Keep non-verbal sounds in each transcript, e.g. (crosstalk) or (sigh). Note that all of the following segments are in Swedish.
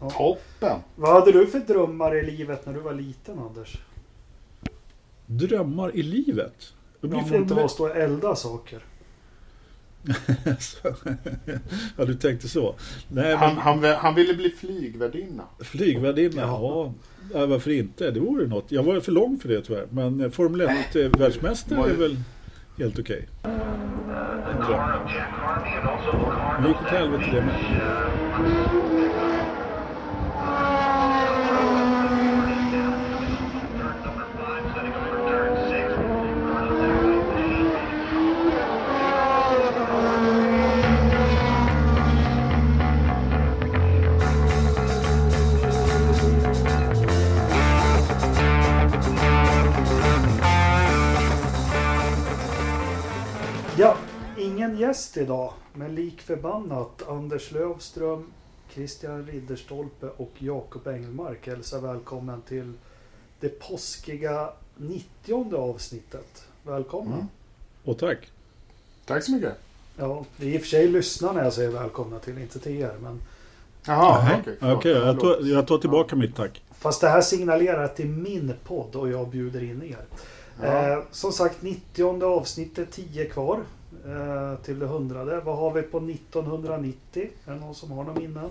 Toppen! Vad hade du för drömmar i livet när du var liten Anders? Drömmar i livet? Det blir Om det inte var att stå och elda saker. (laughs) ja, du tänkte så. Nej, Han, men han, han ville bli flygvärdinna. flygvärdinna, ja. ja. Varför inte? Det vore något. Jag var för lång för det tyvärr. Men eh, Formel 1-världsmästare är väl helt okej. En dröm. Men gick åt helvete det med. Ingen gäst idag. Men lik förbannat Anders Lövström, Christian Ridderstolpe och Jakob Engelmark hälsar välkommen till det påskiga 90 avsnittet. Välkomna! Mm. Och tack. Tack så mycket. Ja, det är i och för sig lyssnarna jag säger välkomna till, inte till er. Men Jaha, okej. Okej, förlåt. jag, tar, jag tar tillbaka mitt tack. Fast det här signalerar att det är min podd och jag bjuder in er. Ja. Eh, som sagt, 90 avsnittet, 10 kvar till det hundrade. Vad har vi på 1990? Är det någon som har några minnen?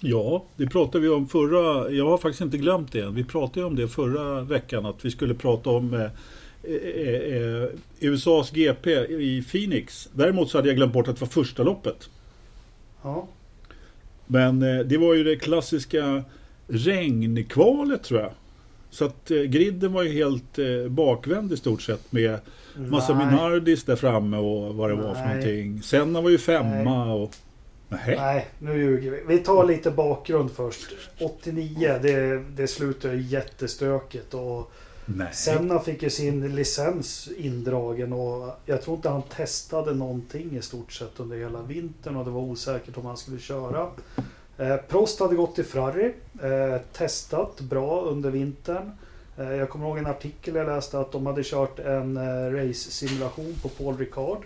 Ja, det pratade vi om förra... Jag har faktiskt inte glömt det än. Vi pratade om det förra veckan att vi skulle prata om eh, eh, eh, USAs GP i Phoenix. Däremot så hade jag glömt bort att det var första loppet. Ja, Men eh, det var ju det klassiska regnkvalet tror jag. Så att eh, griden var ju helt eh, bakvänd i stort sett med massa Nej. Minardis där framme och vad det var för Nej. någonting. Senna var ju femma och... Nej. Nej, nu ljuger vi. Vi tar lite bakgrund först. 89, det, det slutade jättestökigt och Nej. Senna fick ju sin licens indragen och jag tror inte han testade någonting i stort sett under hela vintern och det var osäkert om han skulle köra. Eh, Prost hade gått till Ferrari, eh, testat bra under vintern. Eh, jag kommer ihåg en artikel jag läste att de hade kört en eh, race-simulation på Paul Ricard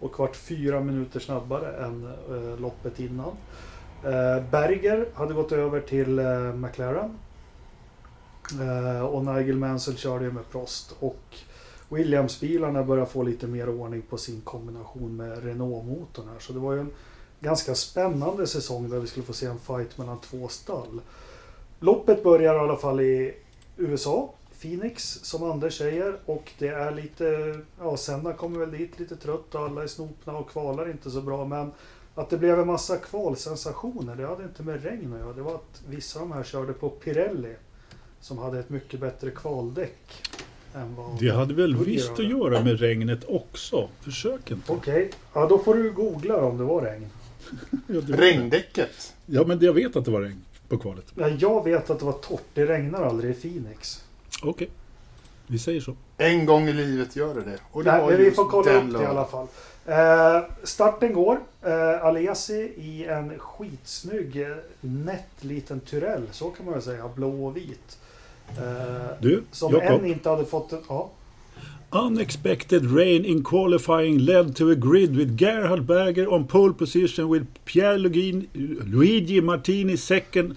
och varit fyra minuter snabbare än eh, loppet innan. Eh, Berger hade gått över till eh, McLaren Eh, och Nigel Mansell körde ju med Prost. Och Williams-bilarna började få lite mer ordning på sin kombination med Renault-motorn här. Så det var ju en ganska spännande säsong där vi skulle få se en fight mellan två stall. Loppet börjar i alla fall i USA. Phoenix som Anders säger och det är lite, ja Senna kommer väl dit lite trött och alla är snopna och kvalar inte så bra men att det blev en massa kvalsensationer det hade inte med regn att göra. Det var att vissa av de här körde på Pirelli som hade ett mycket bättre kvaldäck. Än vad Det hade väl visst att göra med regnet också. Försök inte. Okej, ja då får du googla om det var regn. Ja, det- Regndäcket. Ja, men jag vet att det var regn på kvalet. Ja, jag vet att det var torrt, det regnar aldrig i Phoenix. Okej. Vi säger så. En gång i livet gör det det. Och det Nej, men vi får kolla upp det i alla fall. Eh, starten går. Eh, Alesi i en skitsnygg eh, nätt liten Tyrell, så kan man väl säga, blå och vit. Eh, Du, som Jakob. än inte hade fått en... Ja, Unexpected rain in qualifying led to a grid with Gerhard Berger on pole position with Pierre Lugin, Luigi Martini second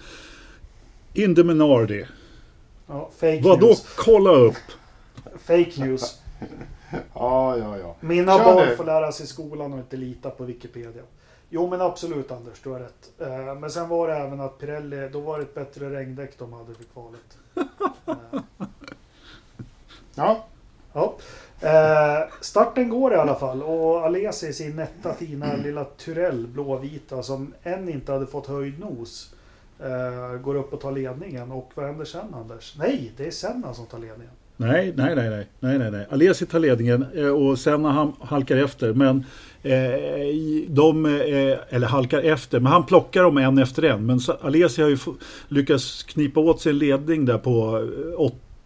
in the Minardi. ja fake Vadå news. kolla upp? Fake news. (laughs) Ja, ja, ja. Mina Kör barn nu. får lära sig i skolan och inte lita på Wikipedia. Jo men absolut Anders, du har rätt. Eh, Men sen var det även att Pirelli, då var det ett bättre regndäck de hade för kvalet. (laughs) Eh, Ja, Ja. Eh, starten går i alla fall och Alesi i sin nätta fina lilla Tyrell blåvita som än inte hade fått höjd nos. Eh, går upp och tar ledningen och vad händer sen Anders? Nej, det är Senna som tar ledningen. Nej, nej, nej, nej, nej, nej, nej. Alesi tar ledningen eh, och sen när han halkar efter. Men eh, de, eh, eller halkar efter, men han plockar dem en efter en. Men Alesi har ju lyckats knipa åt sig en ledning där på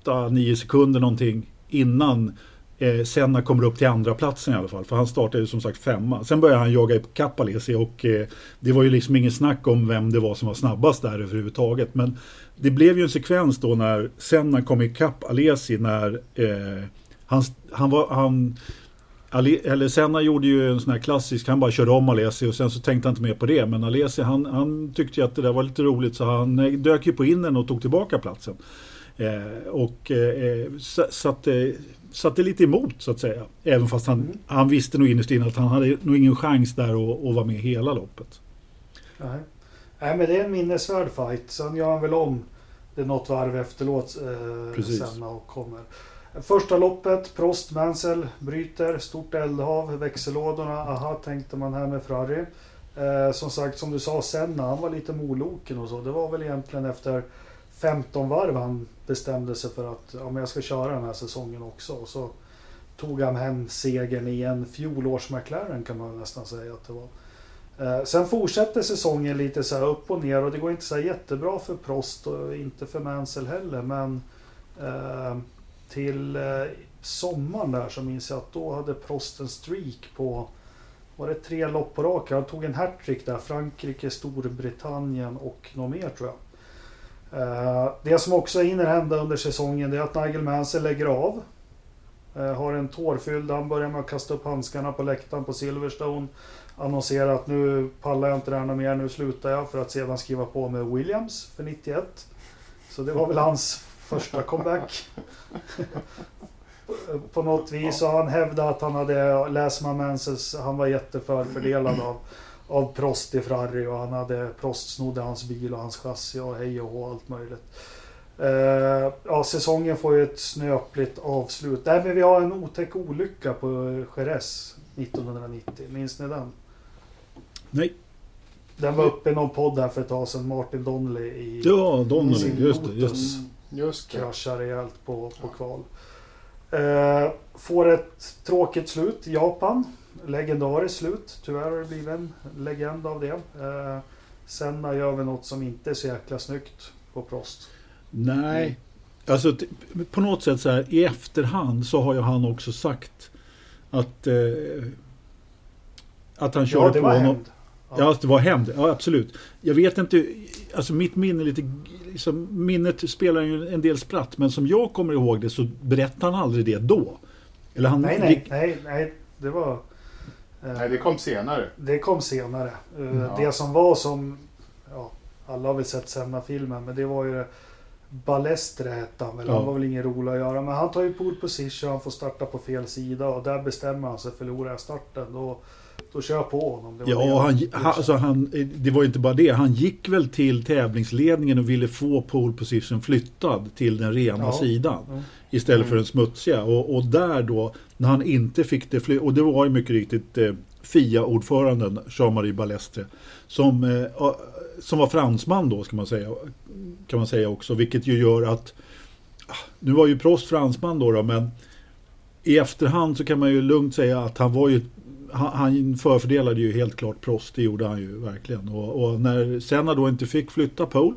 8-9 sekunder någonting innan eh, Senna kommer upp till andra platsen i alla fall. För han startade ju som sagt femma. Sen började han jaga ikapp Alesi och eh, det var ju liksom ingen snack om vem det var som var snabbast där överhuvudtaget. Men det blev ju en sekvens då när Senna kom ikapp Alesi när eh, han, han, var, han, Ali, eller Senna gjorde ju en sån här klassisk, han bara körde om Alesi och sen så tänkte han inte mer på det. Men Alesi han, han tyckte ju att det där var lite roligt så han dök ju på innen och tog tillbaka platsen. Eh, och eh, satte, satte lite emot så att säga. Även fast han, mm. han visste nog innerst inne att han hade nog ingen chans där att, att vara med hela loppet. Nej. Nej men det är en minnesvärd fight. Sen gör han väl om det något varv efteråt eh, sen och kommer. Första loppet, Prost Mansell bryter, stort eldhav, växellådorna, aha tänkte man här med Ferrari. Eh, som sagt, som du sa Senna, han var lite moloken och så. Det var väl egentligen efter 15 varv han bestämde sig för att ja, men jag ska köra den här säsongen också. Och så tog han hem segern i en fjolårs McLaren kan man nästan säga att det var. Eh, sen fortsätter säsongen lite så upp och ner och det går inte så jättebra för Prost och inte för Mansell heller. Men eh, till eh, sommaren där så minns jag att då hade Prost en streak på var det tre lopp på raken? Han tog en hattrick där. Frankrike, Storbritannien och något mer tror jag. Eh, det som också hinner hända under säsongen det är att Nigel Mansell lägger av. Eh, har en tårfylld, han börjar med att kasta upp handskarna på läktaren på Silverstone. Annonserar att nu pallar jag inte det här mer, nu slutar jag. För att sedan skriva på med Williams för 91. Så det var väl hans första comeback. på något vis. Och han hävdade att han hade, läser man Mansells, han var jätteförfördelad av av Prost i Ferrari och han hade Prost snodde hans bil och hans chassi och hej och hå, allt möjligt. Uh, ja, säsongen får ju ett snöpligt avslut. Nej, men vi har en otäck olycka på Jerez 1990. Minns ni den? Nej. Den var uppe i någon podd här för ett tag sedan. Martin Donnelly i Ja, Donnelly. Just det. Just, just det. Kraschar rejält på, på kval. Uh, får ett tråkigt slut. Japan legendariskt slut. Tyvärr har det blivit en legend av det. Eh, Senna gör vi något som inte är så jäkla snyggt på Prost. Nej, mm. alltså på något sätt så här i efterhand så har ju han också sagt att eh, att han körde ja, det var på honom. Ja. ja, det var hämnd. Ja, absolut. Jag vet inte, alltså mitt minne lite, liksom, minnet spelar ju en del spratt, men som jag kommer ihåg det så berättade han aldrig det då. Eller han nej, nej, nej, nej, det var... Eh, Nej, det kom senare. Det kom senare. Eh, ja. Det som var som, ja, alla har väl sett Senna-filmen, men det var ju Balestre hette han väl. Ja. Han var väl ingen rolig att göra. Men han tar ju pole position, han får starta på fel sida och där bestämmer han sig. Förlorar jag starten då, då kör jag på honom. Det ja, han, han, alltså han, det var inte bara det. Han gick väl till tävlingsledningen och ville få pole position flyttad till den rena ja. sidan. Mm. Istället mm. för den smutsiga. Och, och, där då, när han inte fick det fly- Och det var ju mycket riktigt eh, FIA-ordföranden Jean-Marie Balestre. Som, eh, som var fransman då, ska man säga, kan man säga också. Vilket ju gör att... Ah, nu var ju Prost fransman då, då men i efterhand så kan man ju lugnt säga att han var ju han, han förfördelade ju helt klart Prost, det gjorde han ju verkligen. Och, och när Senna då inte fick flytta pole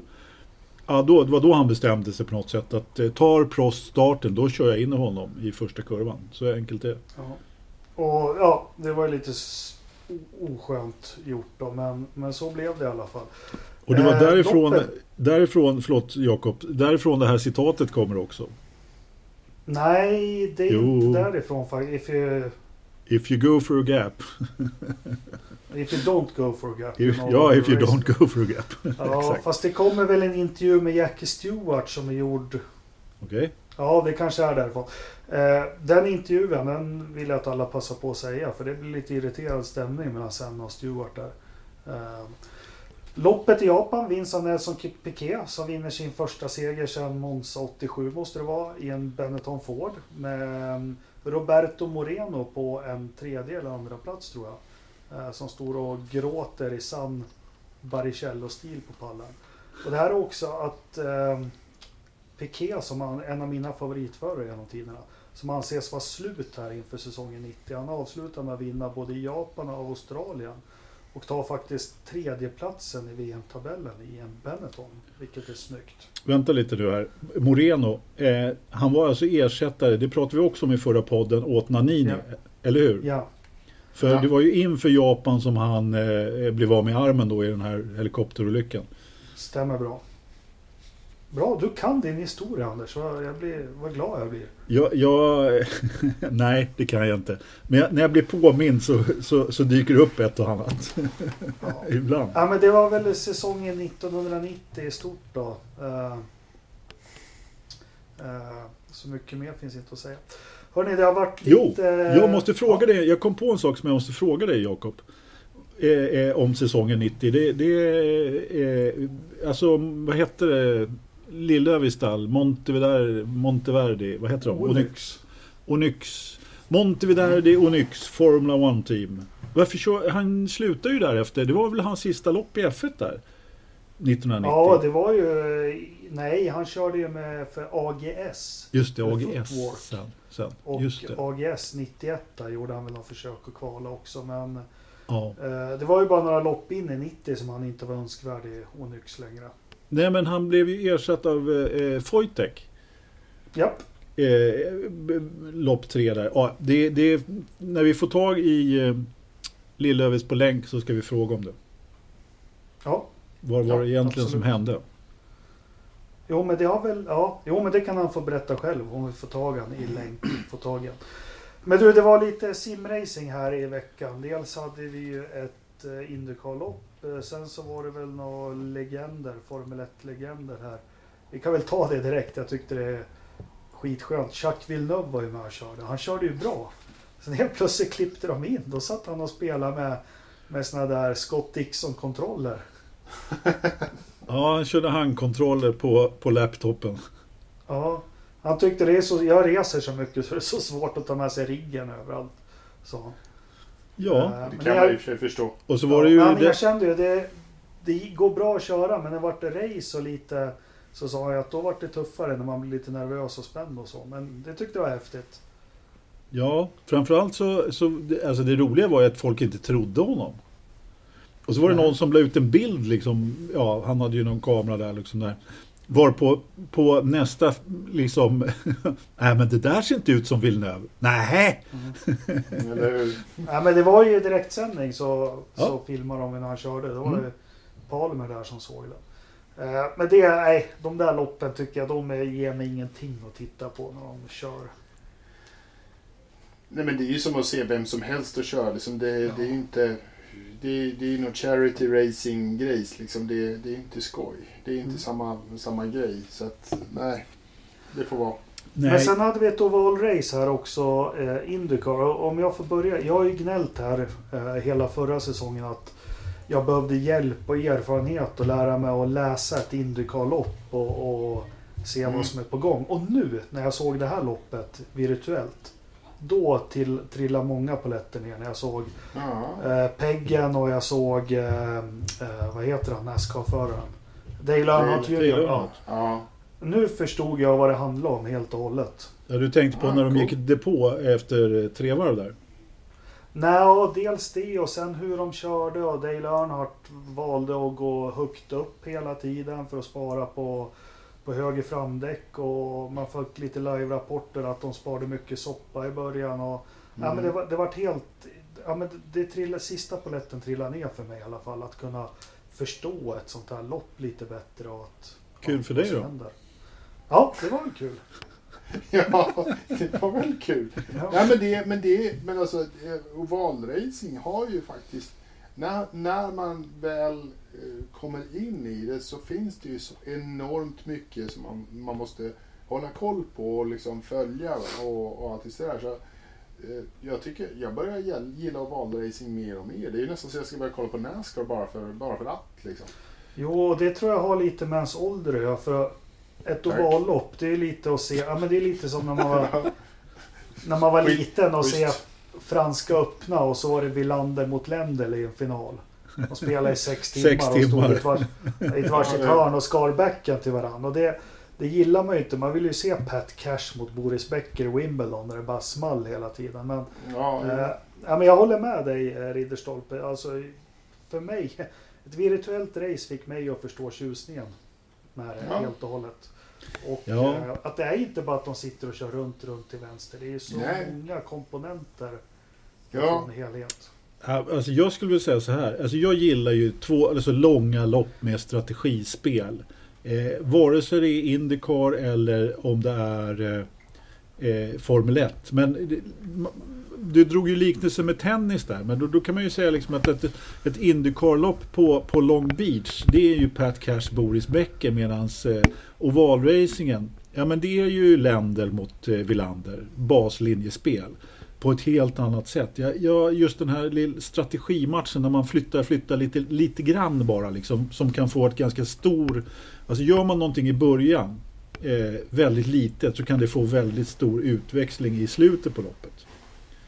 Ja, då, det var då han bestämde sig på något sätt att eh, tar Prost starten, då kör jag in honom i första kurvan. Så enkelt är det. Ja. Och ja, det var lite oskönt gjort då, men, men så blev det i alla fall. Och det var eh, därifrån, eh, därifrån, förlåt Jakob, därifrån det här citatet kommer också. Nej, det är jo. inte därifrån faktiskt. If you go for a gap. if you don't go for a gap. If, ja, if you don't go for a gap. (laughs) ja, fast det kommer väl en intervju med Jackie Stewart som är gjord... Okej. Okay. Ja, det kanske är därifrån. Eh, den intervjun, den vill jag att alla passar på att säga. För det blir lite irriterad stämning mellan Senna och Stewart där. Eh, loppet i Japan vinns av Nelson Piquet som vinner sin första seger sedan Monza 87 måste det vara i en Benetton Ford. Med Roberto Moreno på en tredje eller andra plats tror jag. Eh, som står och gråter i sann Baricello-stil på pallen. Och det här är också att eh, Piqué, som han, en av mina favoritförare genom tiderna, som anses vara slut här inför säsongen 90. Han avslutar med att vinna både i Japan och Australien. Och tar faktiskt tredjeplatsen i VM-tabellen i en Benetton, vilket är snyggt. Vänta lite nu här. Moreno, eh, han var alltså ersättare, det pratade vi också om i förra podden, åt Nanini, ja. eller hur? Ja. För ja. det var ju inför Japan som han eh, blev av med armen då i den här helikopterolyckan. Stämmer bra. Bra, du kan din historia Anders. Jag blir, vad glad jag blir. Jag, jag, (laughs) nej, det kan jag inte. Men jag, när jag blir påmind så, så, så, dyker det upp ett och annat. Ja. (laughs) Ibland. Ja, men det var väl säsongen 1990 i stort då. Uh, uh, så mycket mer finns inte att säga. Hörni, det har varit lite... Jo, jag måste fråga dig. Jag kom på en sak som jag måste fråga dig, Jakob. Eh, eh, om säsongen 90. Det, det eh, alltså vad hette det? Lillövistall, Monteverdi, Monteverdi, vad heter de? Onyx. Onyx. Monteverdi, Onyx, Formula 1 Team. Varför kör, han slutade ju därefter. Det var väl hans sista lopp i F1 där? 1990. Ja, det var ju... Nej, han körde ju med för AGS. Just det, AGS sen. sen. Och. AGS 91 där gjorde han väl några försök att kvala också. Men ja. eh, det var ju bara några lopp in i 90 som han inte var önskvärd i Onyx längre. Nej, men han blev ju ersatt av eh, Foytek. Japp. Eh, lopp tre där. Ja, det, det, när vi får tag i eh, Lillövis på länk så ska vi fråga om det. Ja. Vad var det egentligen absolut. som hände? Jo men det har väl, ja, jo men det kan han få berätta själv om vi får tag han i länk. Får tag Men du, det var lite simracing här i veckan. Dels hade vi ju ett eh, Indycar-lopp. Eh, sen så var det väl några legender, Formel 1-legender här. Vi kan väl ta det direkt. Jag tyckte det är skitskönt. Chuck Villeneuve var ju med och körde. Han körde ju bra. Sen helt plötsligt klippte de in. Då satt han och spelade med, med såna där Scott Dixon-kontroller. (laughs) ja, han körde handkontroller på, på laptopen. Ja, han tyckte det är så, jag reser så mycket så det är så svårt att ta med sig riggen överallt. Så. Ja, äh, det kan man i och för sig förstå. Och så var det ju... Ja, det... Jag kände ju det, det går bra att köra men när det vart det race och lite så sa jag att då vart det tuffare när man blir lite nervös och spänd och så. Men det tyckte jag var häftigt. Ja, framförallt så, så alltså det roliga var ju att folk inte trodde honom. Och så var det någon som la ut en bild liksom, ja han hade ju någon kamera där liksom där. Var på, på nästa liksom, nej (laughs) men det där ser inte ut som Villeneuve. Nej. Mm. Eller ja, men det var ju direktsändning så, ja. så filmade de när han körde. Då var mm. det Palmer där som såg det. Eh, men det, nej, de där loppen tycker jag, de ger mig ingenting att titta på när de kör. Nej men det är ju som att se vem som helst att köra. Liksom det, ja. det är ju inte det, det är ju någon charity racing grejs liksom. Det, det är inte skoj. Det är inte mm. samma, samma grej. Så att nej, det får vara. Nej. Men sen hade vi ett ovalrace här också, eh, Indycar. Om jag får börja. Jag har ju gnällt här eh, hela förra säsongen att jag behövde hjälp och erfarenhet och lära mig att läsa ett Indycar-lopp och, och se mm. vad som är på gång. Och nu när jag såg det här loppet virtuellt då till, trillade många poletter ner när jag såg eh, Peggen och jag såg, eh, eh, vad heter han, Nascar-föraren? Dale Earnhardt Jr. Ja. ja. Nu förstod jag vad det handlade om helt och hållet. Ja, du tänkte på när de cool. gick depå efter tre varv där? Nej, dels det och sen hur de körde och Dale Earnhardt valde att gå högt upp hela tiden för att spara på på höger framdäck och man fick lite live-rapporter att de sparade mycket soppa i början. Och, mm. ja, men det, var, det var helt... Ja, men det, det trillade, sista poletten trillade ner för mig i alla fall. Att kunna förstå ett sånt här lopp lite bättre. Och att, kul för dig då? Händer. Ja, det var väl kul. (laughs) ja, det var väl kul. Ja. ja men, det, men, det, men alltså, eh, ovalracing har ju faktiskt... När, när man väl Eh, kommer in i det så finns det ju så enormt mycket som man, man måste hålla koll på och liksom följa och, och allt det där. Så, jag, tycker, jag börjar gilla ovalracing mer och mer. Det är ju nästan så jag ska börja kolla på Nascar bara för, bara för att. Liksom. Jo, det tror jag har lite med ens ålder göra. För ett ovallopp, det är lite att se, ja men det är lite som när man var, (laughs) när man var liten och se franska öppna och så var det Wilander mot Lendl i en final. De spelade i sex timmar, (laughs) sex timmar. och stod i ett, varsitt hörn och skar bäcken till varandra. Och det, det gillar man ju inte. Man vill ju se Pat Cash mot Boris Becker i Wimbledon när det bara small hela tiden. Men, ja, ja. Eh, ja, men jag håller med dig eh, Ridderstolpe. Alltså, för mig, (laughs) ett virtuellt race fick mig att förstå tjusningen med det ja. helt och hållet. Och ja. eh, att det är inte bara att de sitter och kör runt, runt till vänster. Det är ju så Nej. många komponenter ja. en helhet. Alltså jag skulle vilja säga så här. Alltså jag gillar ju två, alltså långa lopp med strategispel. Eh, vare sig det är Indycar eller om det är eh, eh Formel 1. Men du drog ju liknelse med tennis där, men då, då kan man ju säga liksom att ett, ett Indycar-lopp på, på Long Beach, det är ju Pat Cash Boris Becker medan eh, ovalracingen, ja men det är ju länder mot eh, Villander, baslinjespel på ett helt annat sätt. Jag, jag, just den här strategimatchen när man flyttar, flyttar lite, lite grann bara liksom, som kan få ett ganska stor... Alltså gör man någonting i början eh, väldigt litet så kan det få väldigt stor utväxling i slutet på loppet.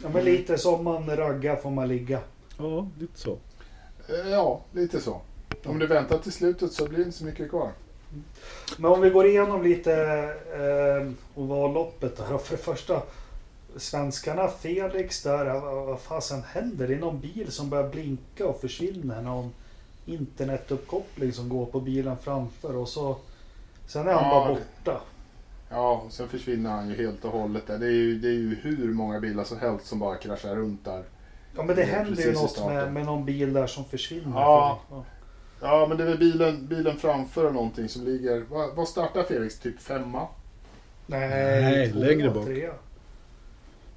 Ja, men lite som man raggar får man ligga. Ja, lite så. Eh, ja, lite så. Om du väntar till slutet så blir det inte så mycket kvar. Men om vi går igenom lite eh, ovalloppet här. För det första, svenskarna Felix där, vad fasen händer? Det är någon bil som börjar blinka och försvinner. Någon internetuppkoppling som går på bilen framför och så sen är han ja, bara borta. Ja, och sen försvinner han ju helt och hållet där. Det är ju, det är ju hur många bilar som helst som bara kraschar runt där. Ja, men det händer ju något med, med någon bil där som försvinner. Ja, ja. ja men det är väl bilen, bilen framför någonting som ligger... Vad, vad startar Felix? Typ femma? Nej, Nej två, längre bak. Trea.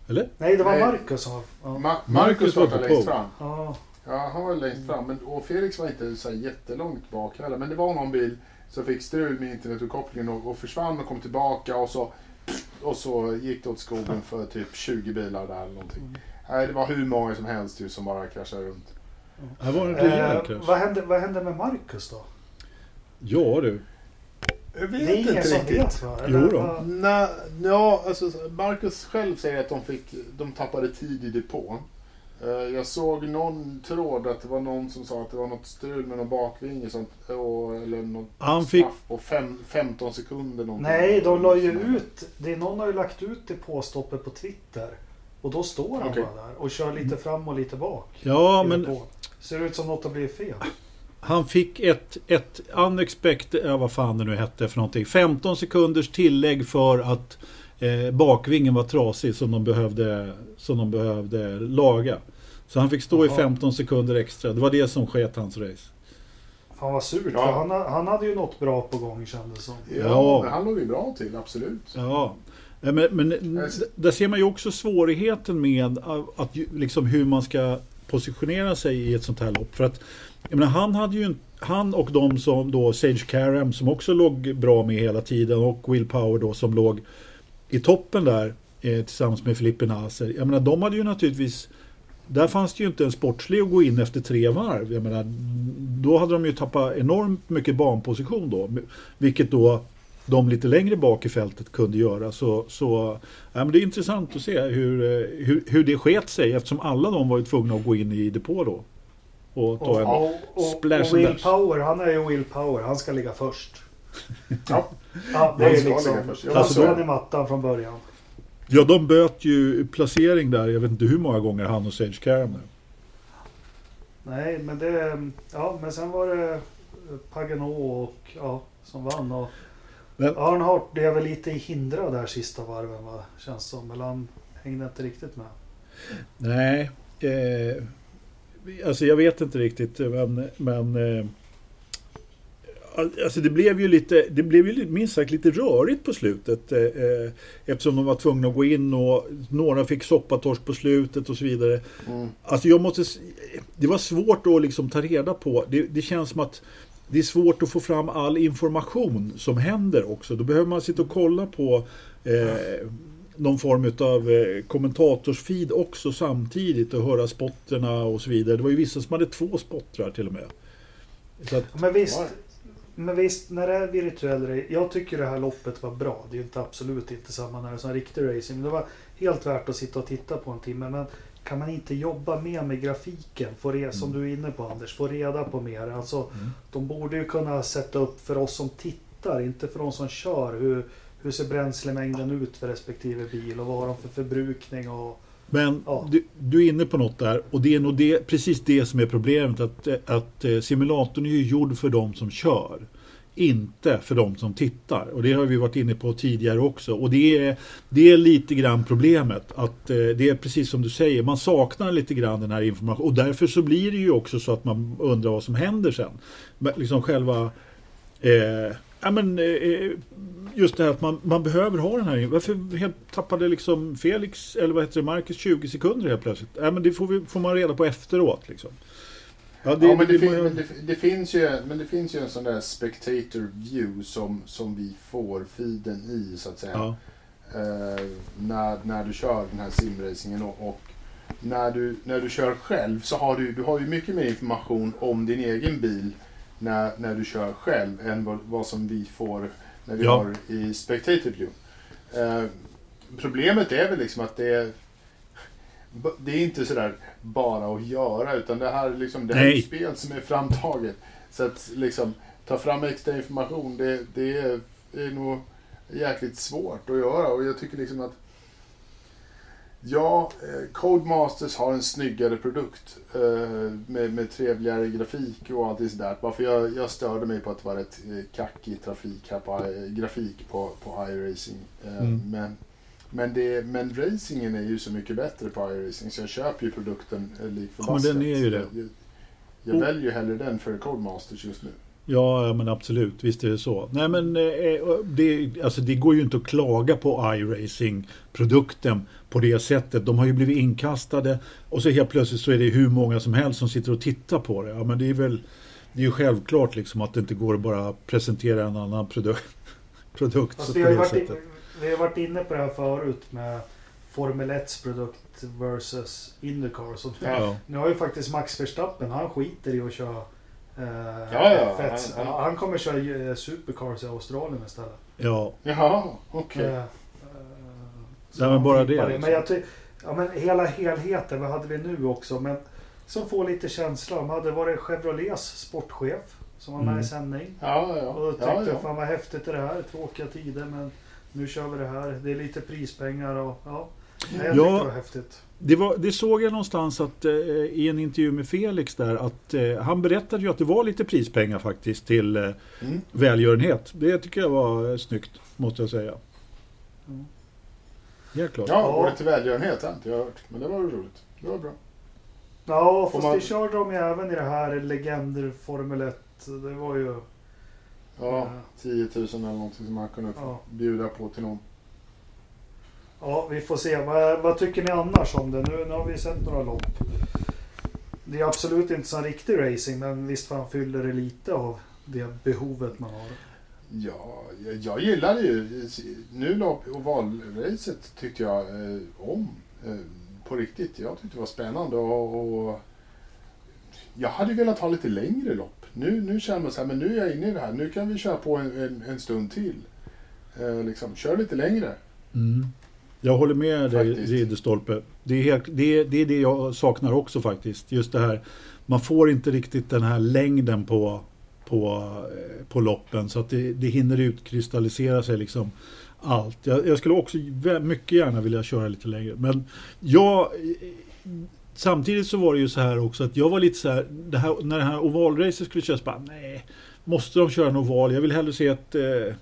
Eller? Nej, det var Nej. Marcus som ja. Ma Marcus startade längst fram. Ja. Ja, han var längst fram. Men, och Felix var inte så jättelångt bak heller. Men det var någon bil som fick strul med internetuppkopplingen och, och försvann och kom tillbaka och så, och så gick det åt skogen för typ 20 bilar där eller någonting. Mm. Nej, det var hur många som helst ju som bara kraschade runt. Det var en rejäl eh. Vad hände, vad hände med Marcus då? Ja du. Jag vet det är inte som vet? Jo då. Nej, ja, alltså Marcus själv säger att de, fick, de tappade tid i depån. Eh, jag såg någon tråd att det var någon som sa att det var något strul med någon bakvinge sånt, eller något Han fick... på fem, 15 sekunder. Nej, de la ju ut, det, någon har ju lagt ut det påstoppet på Twitter. Och då står han okay. bara där och kör lite fram och lite bak. Ja, men... På. Ser ut som något har blivit fel. Han fick ett, ett unexpected, ja, vad fan det nu hette för någonting. 15 sekunders tillägg för att eh, bakvingen var trasig som de behövde, som de behövde laga. Så han fick stå Aha. i 15 sekunder extra. Det var det som sket hans race. Fan vad surt, ja. för han, han hade ju något bra på gång kändes som. Ja, ja. han låg ju bra till, absolut. Ja. Men, men där ser man ju också svårigheten med att, liksom hur man ska positionera sig i ett sånt här lopp. För att jag menar, han hade ju han och de som då Sage Karam som också låg bra med hela tiden och Will Power då som låg i toppen där eh, tillsammans med Filippe Naser. Jag menar, de hade ju naturligtvis där fanns det ju inte en sportslig att gå in efter tre varv. Jag menar, då hade de ju tappat enormt mycket banposition då. Vilket då de lite längre bak i fältet kunde göra. Så, så ja, men det är intressant att se hur, eh, hur, hur det sket sig eftersom alla de var ju tvungna att gå in i depå då. Och ta och, en och, splash och Will Power, han är ju Will Power, han ska ligga först. Ja. ja, det är liksom, jag alltså, var i mattan från början. Ja, de böt ju placering där, jag vet inte hur många gånger han och Sage Karam Nej, men det... Ja, men sen var det Pagano och ja, som vann. Och men, Arnhart blev väl lite hindrad där sista varven, va? känns som. Eller han hängde inte riktigt med. Nej, eh, alltså jag vet inte riktigt, men... men eh, Alltså det blev ju lite, det blev ju minst sagt lite rörigt på slutet. Eh, eh, eftersom de var tvungna att gå in och några fick soppatorsk på slutet och så vidare. Mm. Alltså jag måste, det var svårt att liksom ta reda på. Det, det, känns som att det är svårt att få fram all information som händer också. Då behöver man sitta och kolla på eh, någon form av eh, kommentatorsfeed också samtidigt och höra spotterna och så vidare. Det var ju vissa som hade två spottrar till och med. Att, men visst, men visst, när det är virtuell racing. Jag tycker det här loppet var bra. Det är inte absolut inte samma när det är som riktig racing. Men det var helt värt att sitta och titta på en timme. Men kan man inte jobba mer med grafiken? Få mm. Som du är inne på Anders, få reda på mer. Alltså, mm. De borde ju kunna sätta upp för oss som tittar, inte för de som kör. Hur, hur ser bränslemängden ut för respektive bil och vad har de för förbrukning? Och, men ja. du, du, är inne på något där och det är nog det, precis det som är problemet. Att, att eh, simulatorn är ju gjord för de som kör. Inte för de som tittar. Och det har vi varit inne på tidigare också. Och det är, det är lite grann problemet. Att eh, det är precis som du säger, man saknar lite grann den här informationen. Och därför så blir det ju också så att man undrar vad som händer sen. Men liksom själva... Eh, Ja, men, eh, just det här att man, man behöver ha den här. Varför helt tappade liksom Felix, eller vad heter det, Marcus 20 sekunder helt plötsligt? Ja, men det får, vi, får man reda på efteråt. Liksom. Ja, det, ja, men, det, det, men det, det, finns ju, men det finns ju en sån där spectator view som, som vi får feeden i så att säga. Ja. Eh, när, när du kör den här simracingen och, och, när, du, när du kör själv så har du, du har ju mycket mer information om din egen bil när, när du kör själv än vad, vad som vi får när vi ja. har i spectator view. Eh, problemet är väl liksom att det är det är inte sådär bara att göra utan det här, liksom, det här är ett spel som är framtaget. Så att liksom ta fram extra information det, det är, är nog jäkligt svårt att göra och jag tycker liksom att Ja, eh, Codemasters har en snyggare produkt eh, med, med trevligare grafik och allt sådär. Varför jag, jag störde mig på att det var rätt eh, kackig trafik här på, grafik på, på iRacing. Mm. Men, men, det, men racingen är ju så mycket bättre på iRacing så jag köper ju produkten lik förbaskat. Ja, men den är ju det. Jag, jag, jag väljer ju hellre den för Codemasters just nu. Ja, men absolut. Visst är det så. Nej, men eh, det, alltså, det går ju inte att klaga på iRacing-produkten på det sättet. De har ju blivit inkastade och så helt plötsligt så är det hur många som helst som sitter och tittar på det. Ja, men det är väl det är ju självklart liksom att det inte går att bara presentera en annan produ produkt. (laughs) Alltså, vi, har varit in, vi har varit inne på det här förut med Formel 1 produkt versus Indycar. Ja. Nu har ju faktiskt Max Verstappen, han skiter i att köra ja, ja. Fett. Han, han, han kommer köra eh, Supercars i Australien istället. Ja. Jaha, okej. Okay. Uh, uh, Nej, men bara det. Liksom. Men, jag ja, men hela helheten, vad hade vi nu också? Men som får lite känsla. De hade varit Chevrolets sportchef som var med mm. i sändning. Ja, ja. Och då tänkte ja, ja. fan vad häftigt är det här. Tråkiga tider men nu kör vi det här. Det är lite prispengar och ja. Nej, jag ja, det var häftigt. Det, var, det såg jag någonstans att eh, i en intervju med Felix där att eh, han berättade ju att det var lite prispengar faktiskt till eh, mm. välgörenhet. Det tycker jag var snyggt måste jag säga. Mm. Helt klart. Ja, var det till välgörenhet? Har inte jag hört. Men det var roligt. Det var bra. Ja, fast man... det körde de ju även i det här Legender Formel 1. Det var ju... Ja, 10 000 eller någonting som man kunde ja. bjuda på till någon. Ja, vi får se. Vad, vad, tycker ni annars om det? Nu, nu har vi sett några lopp. Det är absolut inte som riktig racing, men visst fan fyller det lite av det behovet man har. Ja, jag, jag gillade ju... Nu lopp ovalracet tyckte jag eh, om. Eh, på riktigt. Jag tyckte det var spännande och, och jag hade velat ha lite längre lopp. Nu, nu känner man så här, men nu är jag inne i det här. Nu kan vi köra på en, en, en stund till. Eh, liksom, kör lite längre. Mm. Jag håller med dig Ridderstolpe. Det är, helt, det, är, det är det jag saknar också faktiskt. Just det här, man får inte riktigt den här längden på, på, eh, på loppen så att det, det hinner utkristallisera sig liksom allt. Jag, jag, skulle också mycket gärna vilja köra lite längre. Men jag, samtidigt så var det ju så här också att jag var lite så här, det här när det här ovalracet skulle köras, bara nej, måste de köra en oval? Jag vill hellre se ett, eh,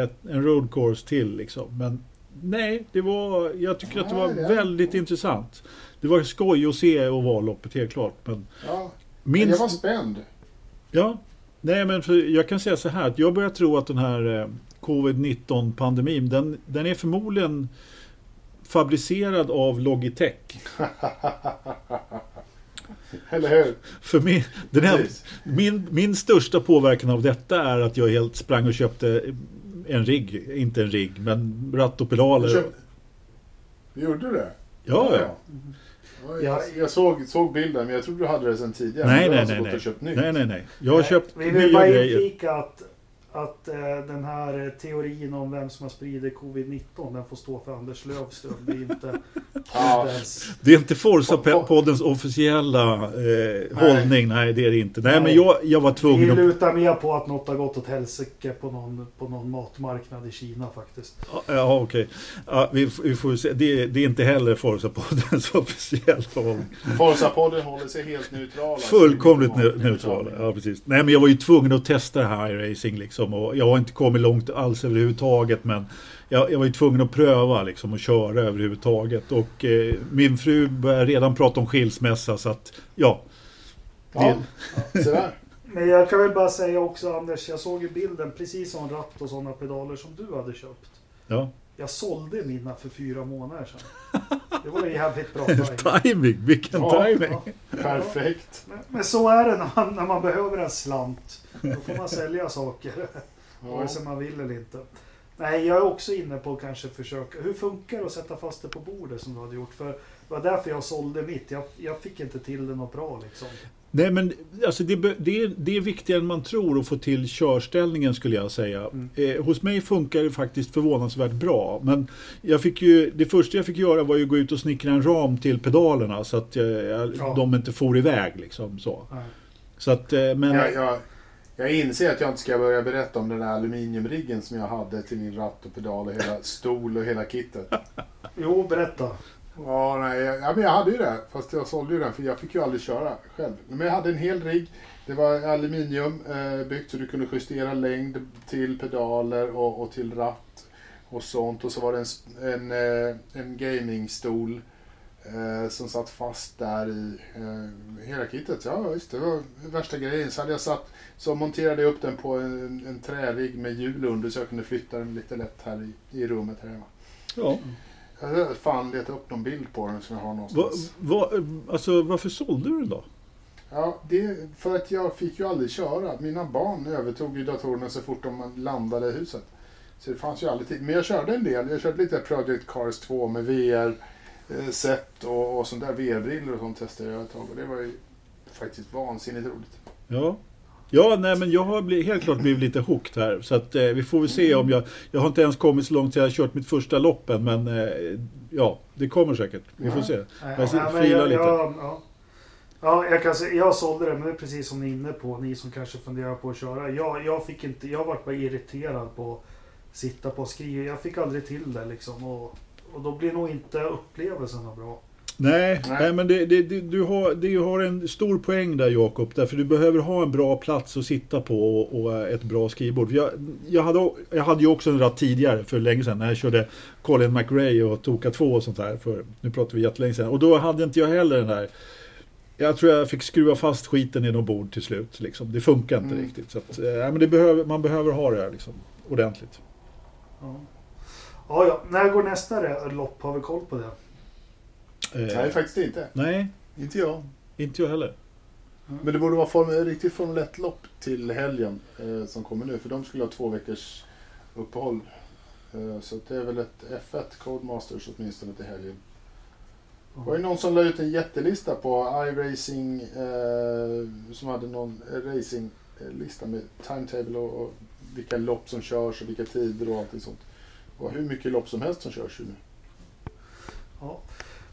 ett en road course till liksom. Men nej, det var, jag tycker att det var väldigt intressant. Det var skoj att se ovalloppet helt klart. Men ja, minst, jag var spänd. Ja, nej men för jag kan säga så här att jag börjar tro att den här eh, covid-19 pandemin den, den är förmodligen fabricerad av Logitech. (laughs) Eller hur? För min, den här, min, min största påverkan av detta är att jag helt sprang och köpte en rigg, inte en rigg, men ratt och pedaler. Du, köpt... du gjorde det? Ja, ja. ja. Jag, jag såg, såg bilden, men jag trodde du hade det sedan tidigare. Nej, nej, nej. Nej. nej, nej, nej. Jag har köpt Vi vill bara inflika att att eh, den här teorin om vem som har spridit covid-19 den får stå för Anders Lövström. Det är inte, (laughs) ja. det är inte Forza-poddens officiella eh, nej. hållning. Nej, det är det inte. Nej, nej. men jag, jag var tvungen Vi lutar mer på att något har gått åt helsike på någon, på någon matmarknad i Kina faktiskt. Ja, okej. Okay. Ja, vi, vi, får se. Det, det är inte heller Forza-poddens (laughs) officiella hållning. Forza-podden håller sig helt neutral. Fullkomligt neutrala. Ja, precis. Nej, men jag var ju tvungen att testa det här racing liksom. Liksom, och jag har inte kommit långt alls överhuvudtaget men jag, jag var ju tvungen att pröva liksom, och köra överhuvudtaget. Och eh, min fru börjar redan prata om skilsmässa så att ja. Ja, ja (laughs) Men jag kan väl bara säga också Anders, jag såg ju bilden precis som ratt och sådana pedaler som du hade köpt. Ja. Jag sålde mina för fyra månader sedan. Det var ju jävligt bra (laughs) timing. timing, vilken Ja, timing! Ja. Perfekt. Men, men så är det när man, när man behöver en slant. Då får man sälja saker. (laughs) Ja. Vare sig man vill eller inte. Nej, jag är också inne på att kanske försöka. Hur funkar det att sätta fast det på bordet som du hade gjort? För det var därför jag sålde mitt. Jag, jag fick inte till det något bra liksom. Nej men alltså det, det, är, det är viktigare än man tror att få till körställningen skulle jag säga. Mm. Eh, hos mig funkar det faktiskt förvånansvärt bra. Men jag fick ju, det första jag fick göra var ju att gå ut och snickra en ram till pedalerna så att eh, Ja. de inte for iväg. Liksom, så. Nej. Så att, eh, men, Jag, jag, jag inser att jag inte ska börja berätta om den där aluminiumriggen som jag hade till min ratt och pedal och hela stol och hela kittet. (laughs) Jo, berätta. Ja, nej, jag- ja, men jag hade ju det. Fast jag sålde ju den för jag fick ju aldrig köra själv. Men jag hade en hel rigg. Det var aluminium eh, byggt så du kunde justera längd till pedaler och, och till ratt och sånt. Och så var det en, en, eh, en gamingstol eh, som satt fast där i eh, hela kittet. Ja, just det. Det var värsta grejen. Så hade jag satt, så monterade jag upp den på en, en trärigg med hjul under så jag kunde flytta den lite lätt här i, i rummet här hemma. ja. Jag hade fan letat upp någon bild på den som jag har Va, någonstans. va, alltså, varför sålde du den då? Ja, det, för att jag fick ju aldrig köra. Mina barn övertog ju datorerna så fort de landade i huset. Så det fanns ju aldrig tid. Men jag körde en del. Jag körde lite Project Cars 2 med VR-set och, och sånt där. VR-brillor och sånt testade jag ett tag. Och det var ju faktiskt vansinnigt roligt. Ja. Ja, nej men jag har blivit, helt klart blivit lite hooked här. Så att eh, vi får väl se om jag... Jag har inte ens kommit så långt att jag har kört mitt första lopp än, men eh, ja, det kommer säkert. Vi får Ja. se. Jag ja, filar lite. jag, ja. ja, jag kan säga, jag sålde det, men det är precis som ni är inne på, ni som kanske funderar på att köra. Jag, jag fick inte, jag var bara irriterad på att sitta på och skriva. Jag fick aldrig till det liksom. Och, och då blir nog inte upplevelsen bra. Nej, Nej. nej men det, det, det, du, har, du har en stor poäng där Jakob. Därför du behöver ha en bra plats att sitta på och, och ett bra skrivbord. Jag, jag, hade, jag hade ju också en ratt tidigare för länge sedan när jag körde Colin McRae och Toka 2 och sånt där. För, nu pratar vi jättelänge sedan. Och då hade inte jag heller den där jag tror jag fick skruva fast skiten i något bord till slut. Liksom. Det funkar inte Mm. riktigt. Så att, nej, men det behöver, man behöver ha det här liksom, ordentligt. Ja. Ja, ja. När går nästa lopp? Har vi koll på det? Eh, Nej, faktiskt inte. nej, Inte jag. inte jag heller. Men det borde vara form, riktigt Formel 1-lopp till helgen eh, som kommer nu. För de skulle ha två veckors uppehåll. Eh, så att det är väl ett F1 Codemasters åtminstone till helgen. Det var ju någon som la ut en jättelista på iRacing eh, som hade någon eh, racinglista med timetable och, och vilka lopp som körs och vilka tider och allt sånt. Och hur mycket lopp som helst som körs ju nu. Ja.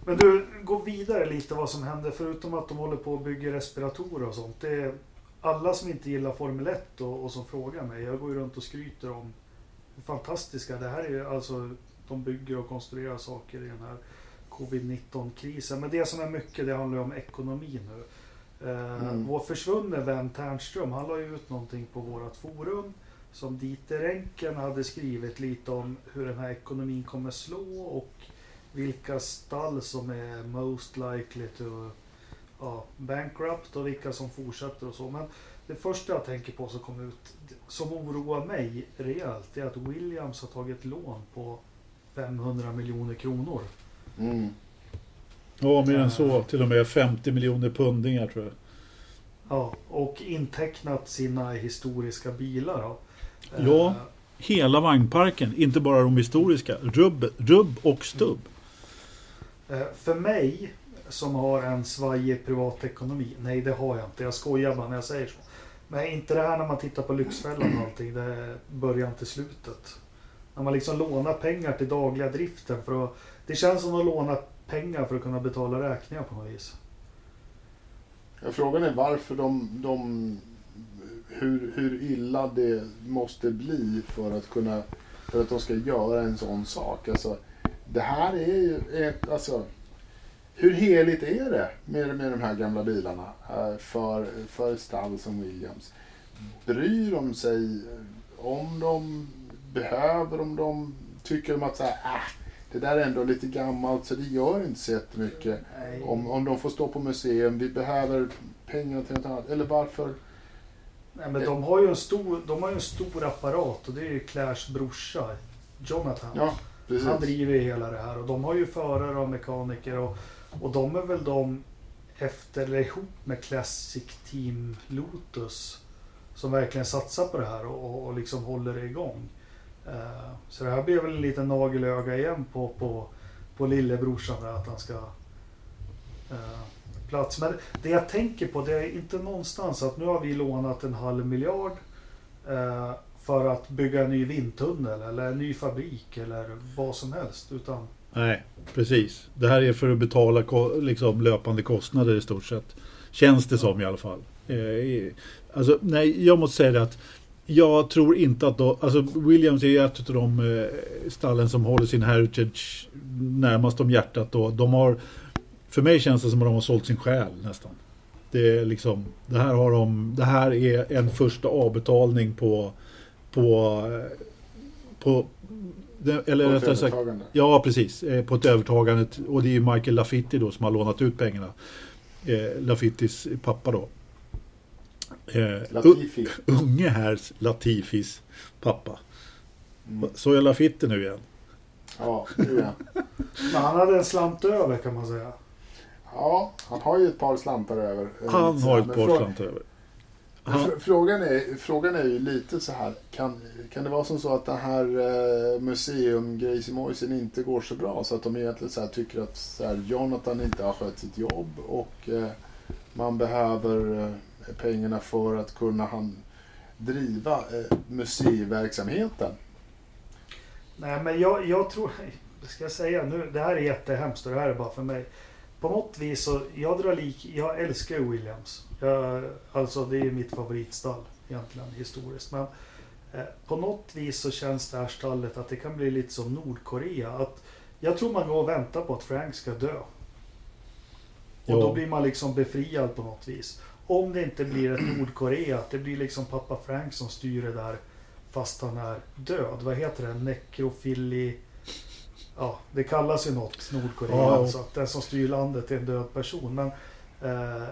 Men du, gå vidare lite vad som händer förutom att de håller på och bygger respiratorer och sånt. Det är alla som inte gillar Formel 1 och, och som frågar mig. Jag går ju runt och skryter om hur fantastiska det här är. Alltså, de bygger och konstruerar saker i den här covid-19-krisen. Men det som är mycket, det handlar ju om ekonomi nu. Eh, Mm. Vår försvunne vän Ternström, han la ju ut någonting på vårt forum som Dieter Enken hade skrivit lite om hur den här ekonomin kommer slå och vilka stall som är most likely to ja, bankrupt och vilka som fortsätter och så. Men det första jag tänker på som kom ut, som oroar mig rejält, är att Williams har tagit lån på 500 miljoner kronor. Mm. Ja, mer än så. Till och med 50 miljoner pundingar tror jag. Ja, och intecknat sina historiska bilar. Då. Ja. Eh, Hela vagnparken, inte bara de historiska. Rubb, rubb och stubb. Eh, för mig som har en svajig privatekonomi, nej det har jag inte, jag skojar bara när jag säger så. Men inte det här när man tittar på Lyxfällan och allting, det är början till slutet. När man liksom lånar pengar till dagliga driften för att, det känns som att låna pengar för att kunna betala räkningar på något vis. Ja, frågan är varför de, de hur, hur illa det måste bli för att kunna för att de ska göra en sån sak. Alltså, det här är ju ett, alltså hur heligt är det med, med de här gamla bilarna eh, för, för stall som Williams? Bryr de sig om de behöver, om de tycker de att så här, äh, det där är ändå lite gammalt så det gör inte så jättemycket. Nej. Om, om de får stå på museum, vi behöver pengar till något annat. Eller varför, Nej, men de har ju en stor, de har ju en stor apparat och det är ju Clairs brorsa Jonathan. Ja, precis. Han driver ju hela det här och de har ju förare och mekaniker och, och de är väl de efter eller ihop med Classic Team Lotus som verkligen satsar på det här och, och, liksom håller det igång. Uh, så det här blir väl en liten nagel i ögat igen på, på, på lillebrorsan där, att han ska uh, plats. Men det jag tänker på det är inte någonstans att nu har vi lånat en halv miljard uh, för att bygga en ny vindtunnel eller en ny fabrik eller vad som helst. Utan Nej, precis. Det här är för att betala ko- liksom, löpande kostnader i stort sett. Känns det som i alla fall. Eh, alltså, nej, jag måste säga det att jag tror inte att då, alltså Williams är ett av de eh, stallen som håller sin heritage närmast om hjärtat. Då. De har, för mig känns det som att de har sålt sin själ nästan. Det, är liksom, det, här, har de, det här är en första avbetalning på, på, på eller Och rättare sagt. Ja, precis. Eh, På ett övertagande. Och det är ju Michael Lafitti då som har lånat ut pengarna. Eh, Lafittis pappa då. Eh, Latifi. unge här Latifis pappa. Mm. Så är Lafitti nu igen. Ja, nu är men han hade en slant över kan man säga. Ja, han har ju ett par slantar över. Han har ett par slantar över. Frågan är, frågan är ju lite så här. Kan, kan det vara som så att den här eh, museumgrejsimojsen inte går så bra? Så att de egentligen så här tycker att så här, Jonathan inte har skött sitt jobb och eh, man behöver eh, pengarna för att kunna han, driva eh, museiverksamheten. Nej men jag, jag tror, (laughs) ska jag säga nu, det här är jättehemskt och det här är bara för mig. På något vis så, jag drar lik, jag älskar ju Williams. Jag, alltså det är mitt favoritstall egentligen historiskt. Men eh, på något vis så känns det här stallet att det kan bli lite som Nordkorea. Att jag tror man går och väntar på att Frank ska dö. Och då blir man liksom befriad på något vis. Om det inte blir ett Nordkorea, att det blir liksom pappa Frank som styr det där fast han är död. Vad heter det? Nekrofili... Ja, det kallas ju något Nordkorea. Ja. Alltså att den som styr landet är en död person. Men eh,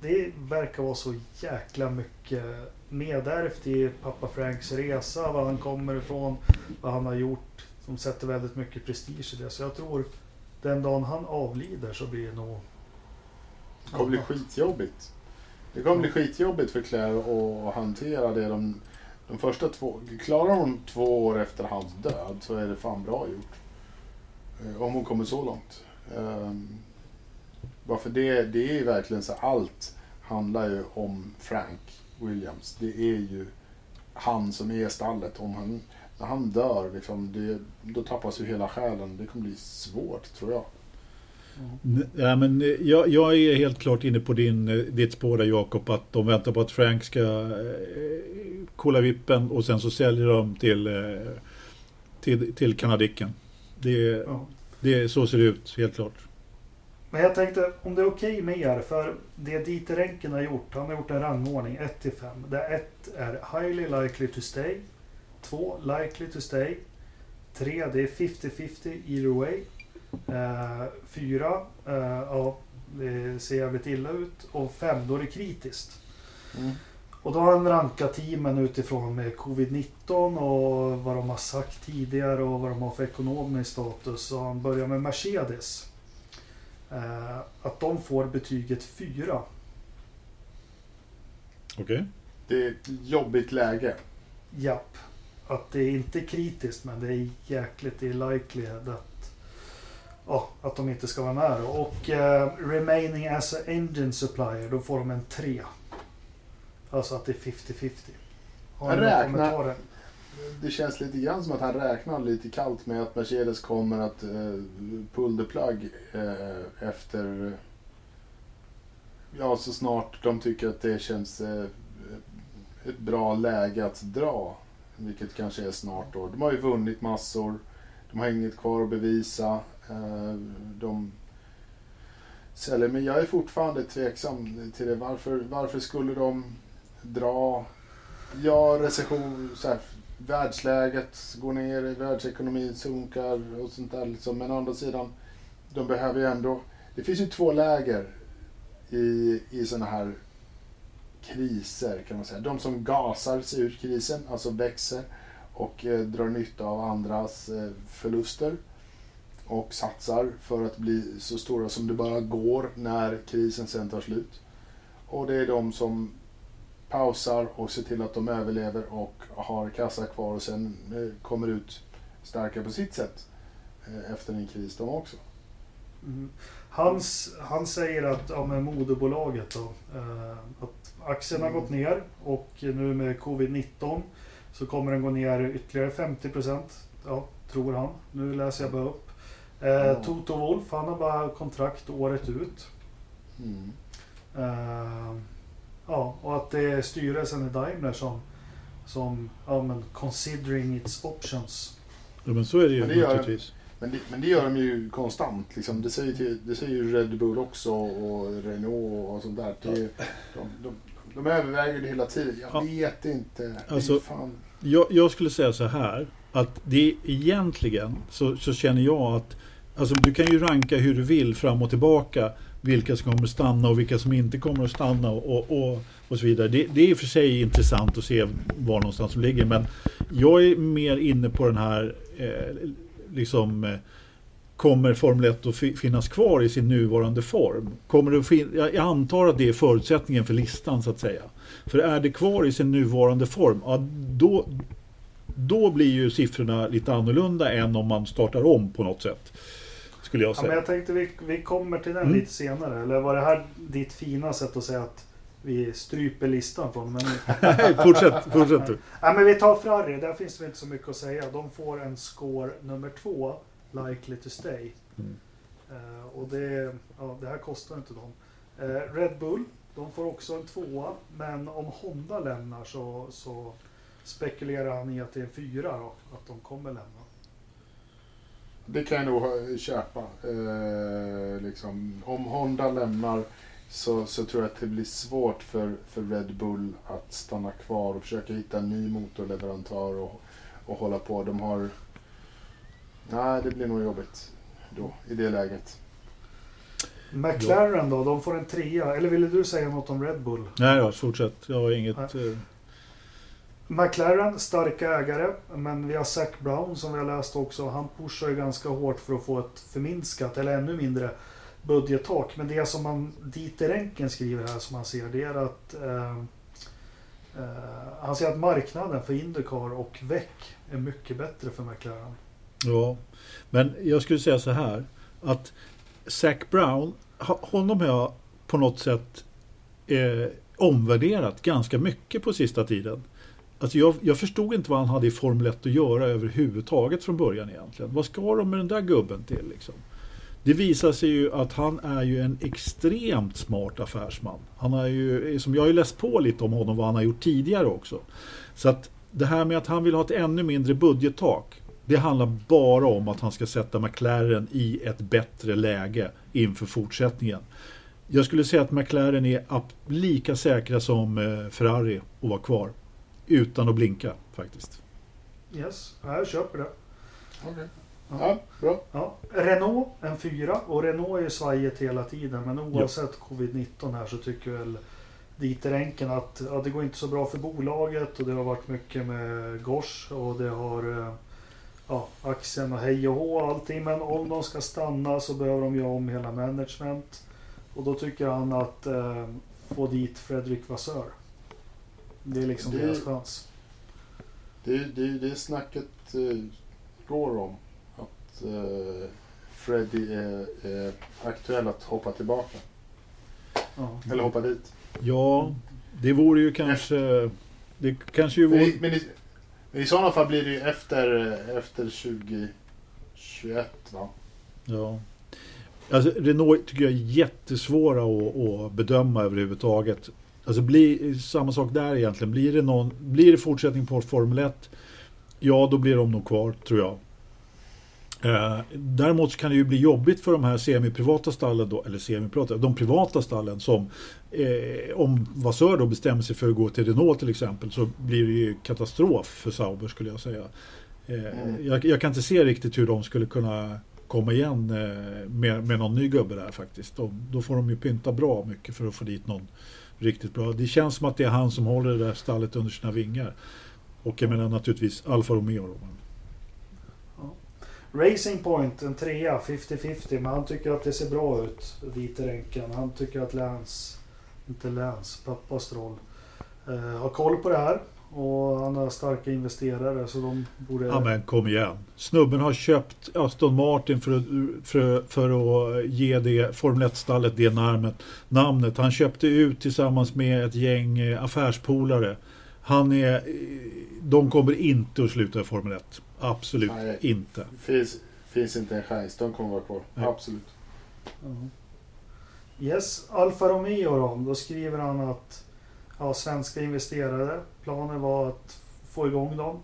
det verkar vara så jäkla mycket nedärvt i pappa Franks resa. Var han kommer ifrån, vad han har gjort. De sätter väldigt mycket prestige i det. Så jag tror den dagen han avlider så blir det nog... Det kommer bli skitjobbigt. Det kommer bli skitjobbigt för Claire att hantera det de, de första två... Klarar hon två år efter hans död så är det fan bra gjort. Eh, om hon kommer så långt. Ehm, Varför det, det är ju verkligen så allt handlar ju om Frank Williams. Det är ju han som är stallet. Om han, när han dör, liksom, det, då tappas ju hela själen. Det kommer bli svårt tror jag. Mm. Ja, men eh, jag, jag är helt klart inne på din, eh, ditt spår där Jakob, att de väntar på att Frank ska eh, kolla vippen och sen så säljer de till, eh, till, till kanadicken. Det, Ja. det, så ser det ut, helt klart. Men jag tänkte om det är okej med er, för det Dieter Renken har gjort, han har gjort en rangordning 1 till 5. Där 1 är highly likely to stay, 2 likely to stay, 3 det är 50-50 either way, 4 ja, det ser jävligt illa ut och 5 då är det kritiskt. Mm. Och då har han rankat teamen utifrån med covid-19 och vad de har sagt tidigare och vad de har för ekonomisk status. Så han börjar med Mercedes. Eh, att de får betyget 4. Okej. Det är ett jobbigt läge. Japp. Att det är inte kritiskt men det är jäkligt, det är likely att, ja, att de inte ska vara med. Och eh, remaining as a engine supplier, då får de en 3. Alltså att det är 50-50. Har ni några kommentarer? Det känns lite grann som att han räknar lite kallt med att Mercedes kommer att eh, pull the plug eh, efter... Ja, så snart de tycker att det känns eh, ett bra läge att dra. Vilket kanske är snart då. De har ju vunnit massor. De har inget kvar att bevisa. De säljer, men jag är fortfarande tveksam till det. Varför, varför skulle de dra Ja, recession, så här, världsläget går ner, världsekonomin sunkar och sånt där. Liksom. Men å andra sidan, de behöver ju ändå... Det finns ju två läger i, i såna här kriser kan man säga. De som gasar sig ur krisen, alltså växer och eh, drar nytta av andras eh, förluster och satsar för att bli så stora som det bara går när krisen sen tar slut. Och det är de som pausar och ser till att de överlever och har kassa kvar och sen eh, kommer ut starka på sitt sätt eh, efter en kris de också. Mm. Hans, han säger att ja, med moderbolaget då, eh, att aktien har Mm. gått ner och nu med covid-19 så kommer den gå ner ytterligare 50 procent. Ja, tror han. Nu läser jag bara upp. Eh, Ja. Toto Wolf, han har bara kontrakt året ut. Mm. Eh, ja, och att det är styrelsen i Daimler som, som ja, men considering its options. Ja, men så är det ju Men det gör- naturligtvis. Men, det, men det gör de ju konstant. Liksom. Det, säger till, det säger ju Red Bull också och Renault och sånt där. Det, är ju- de, de, de överväger det hela tiden. Jag Ja. vet inte. Alltså- fan. Jag, jag skulle säga så här att det egentligen så, så känner jag att alltså du kan ju ranka hur du vill fram och tillbaka vilka som kommer att stanna och vilka som inte kommer att stanna och, och, och så vidare. Det, det är i och för sig intressant att se var någonstans de ligger men jag är mer inne på den här eh, liksom eh, Kommer Formel 1 att finnas kvar i sin nuvarande form? Kommer det fin- jag jag antar att det är förutsättningen för listan så att säga. För är det kvar i sin nuvarande form, ja, då, då blir ju siffrorna lite annorlunda än om man startar om på något sätt. Skulle jag Ja, men säga. jag tänkte vi, vi kommer till den Mm. lite senare. Eller var det här ditt fina sätt att säga att vi stryper listan från? Men, (laughs) Nej, fortsätt, fortsätt du. (laughs) Nej, men vi tar Ferrari, där finns det inte så mycket att säga. De får en score nummer två, likely to stay. Mm. Eh, och det, ja, det här kostar inte dem. Eh, Red Bull, de får också en tvåa. Men om Honda lämnar så, så spekulerar han i att det är en fyra då, att de kommer lämna. Det kan jag nog köpa. Eh, liksom. Om Honda lämnar så, så tror jag att det blir svårt för, för Red Bull att stanna kvar och försöka hitta en ny motorleverantör och, och hålla på. De har... Nej, det blir nog jobbigt då, i det läget. McLaren då, de får en trea. Eller ville du säga något om Red Bull? Nej då, fortsätt. Jag har inget... Nej. McLaren, starka ägare, men vi har Zac Brown som vi har läst också. Han pushar ju ganska hårt för att få ett förminskat, eller ännu mindre, budgettak. Men det som man, Dieter Enken skriver här som man ser, det är att eh, eh, han säger att marknaden för Indycar och VEC är mycket bättre för McLaren. Ja, men jag skulle säga så här att Zac Brown, honom har jag på något sätt eh, omvärderat ganska mycket på sista tiden. Alltså jag, jag förstod inte vad han hade i Formel 1 att göra överhuvudtaget från början egentligen. Vad ska de med den där gubben till liksom? Det visar sig ju att han är ju en extremt smart affärsman. Han har ju, som jag har ju läst på lite om honom, vad han har gjort tidigare också. Så att det här med att han vill ha ett ännu mindre budgettak. Det handlar bara om att han ska sätta McLaren i ett bättre läge inför fortsättningen. Jag skulle säga att McLaren är lika säkra som eh, Ferrari att vara kvar. Utan att blinka faktiskt. Yes, ja, jag köper det. Okej. Ja. Ja, bra. Ja. Renault en fyra och Renault är ju svajigt hela tiden men oavsett covid-19 här så tycker väl Dieter Enken att ja, det går inte så bra för bolaget och det har varit mycket med Gors och det har eh, ja, aktien och hej och hå och allting men om de ska stanna så behöver de göra om hela management och då tycker han att eh, få dit Fredrik Vassör. Det är liksom Det- deras chans. Det, det, det snacket eh, går om att eh, Freddy är, är aktuell att hoppa tillbaka. Ja. Eller hoppa dit. Ja, det vore ju kanske... Det kanske ju Men vore... i, men i, men i sådana fall blir det ju efter, efter 2021 va? Ja. Alltså, Renault tycker jag är jättesvåra att, att bedöma överhuvudtaget. Alltså blir, samma sak där egentligen. Blir det, någon, blir det fortsättning på Formel 1? Ja, då blir de nog kvar tror jag. Eh, däremot kan det ju bli jobbigt för de här semiprivata stallen då, eller semiprivata, de privata stallen som eh, om Vassör då bestämmer sig för att gå till Renault till exempel så blir det ju katastrof för Sauber skulle jag säga. Eh, Mm. jag, jag kan inte se riktigt hur de skulle kunna komma igen eh, med, med någon ny gubbe där faktiskt. De, då får de ju pynta bra mycket för att få dit någon, riktigt bra. Det känns som att det är han som håller det där stallet under sina vingar. Och jag menar naturligtvis Alfa Romeo. Då. Racing Point, en trea, 50-50. Men han tycker att det ser bra ut, vita. Han tycker att Lance, inte Lance, pappas roll, eh, har koll på det här. Och han har starka investerare så de borde... Ja men kom igen. Snubben har köpt Aston Martin för att, för, för att ge det Formel 1-stallet det namnet, namnet. Han köpte ut tillsammans med ett gäng eh, affärspolare. Han är... De kommer inte att sluta i Formel 1. Absolut Nej, inte. Finns, finns inte en chans. De kommer vara kvar. Nej. Absolut. Mm. Yes, Alfa Romeo då. Då skriver han att ja, svenska investerare. Planen var att få igång dem.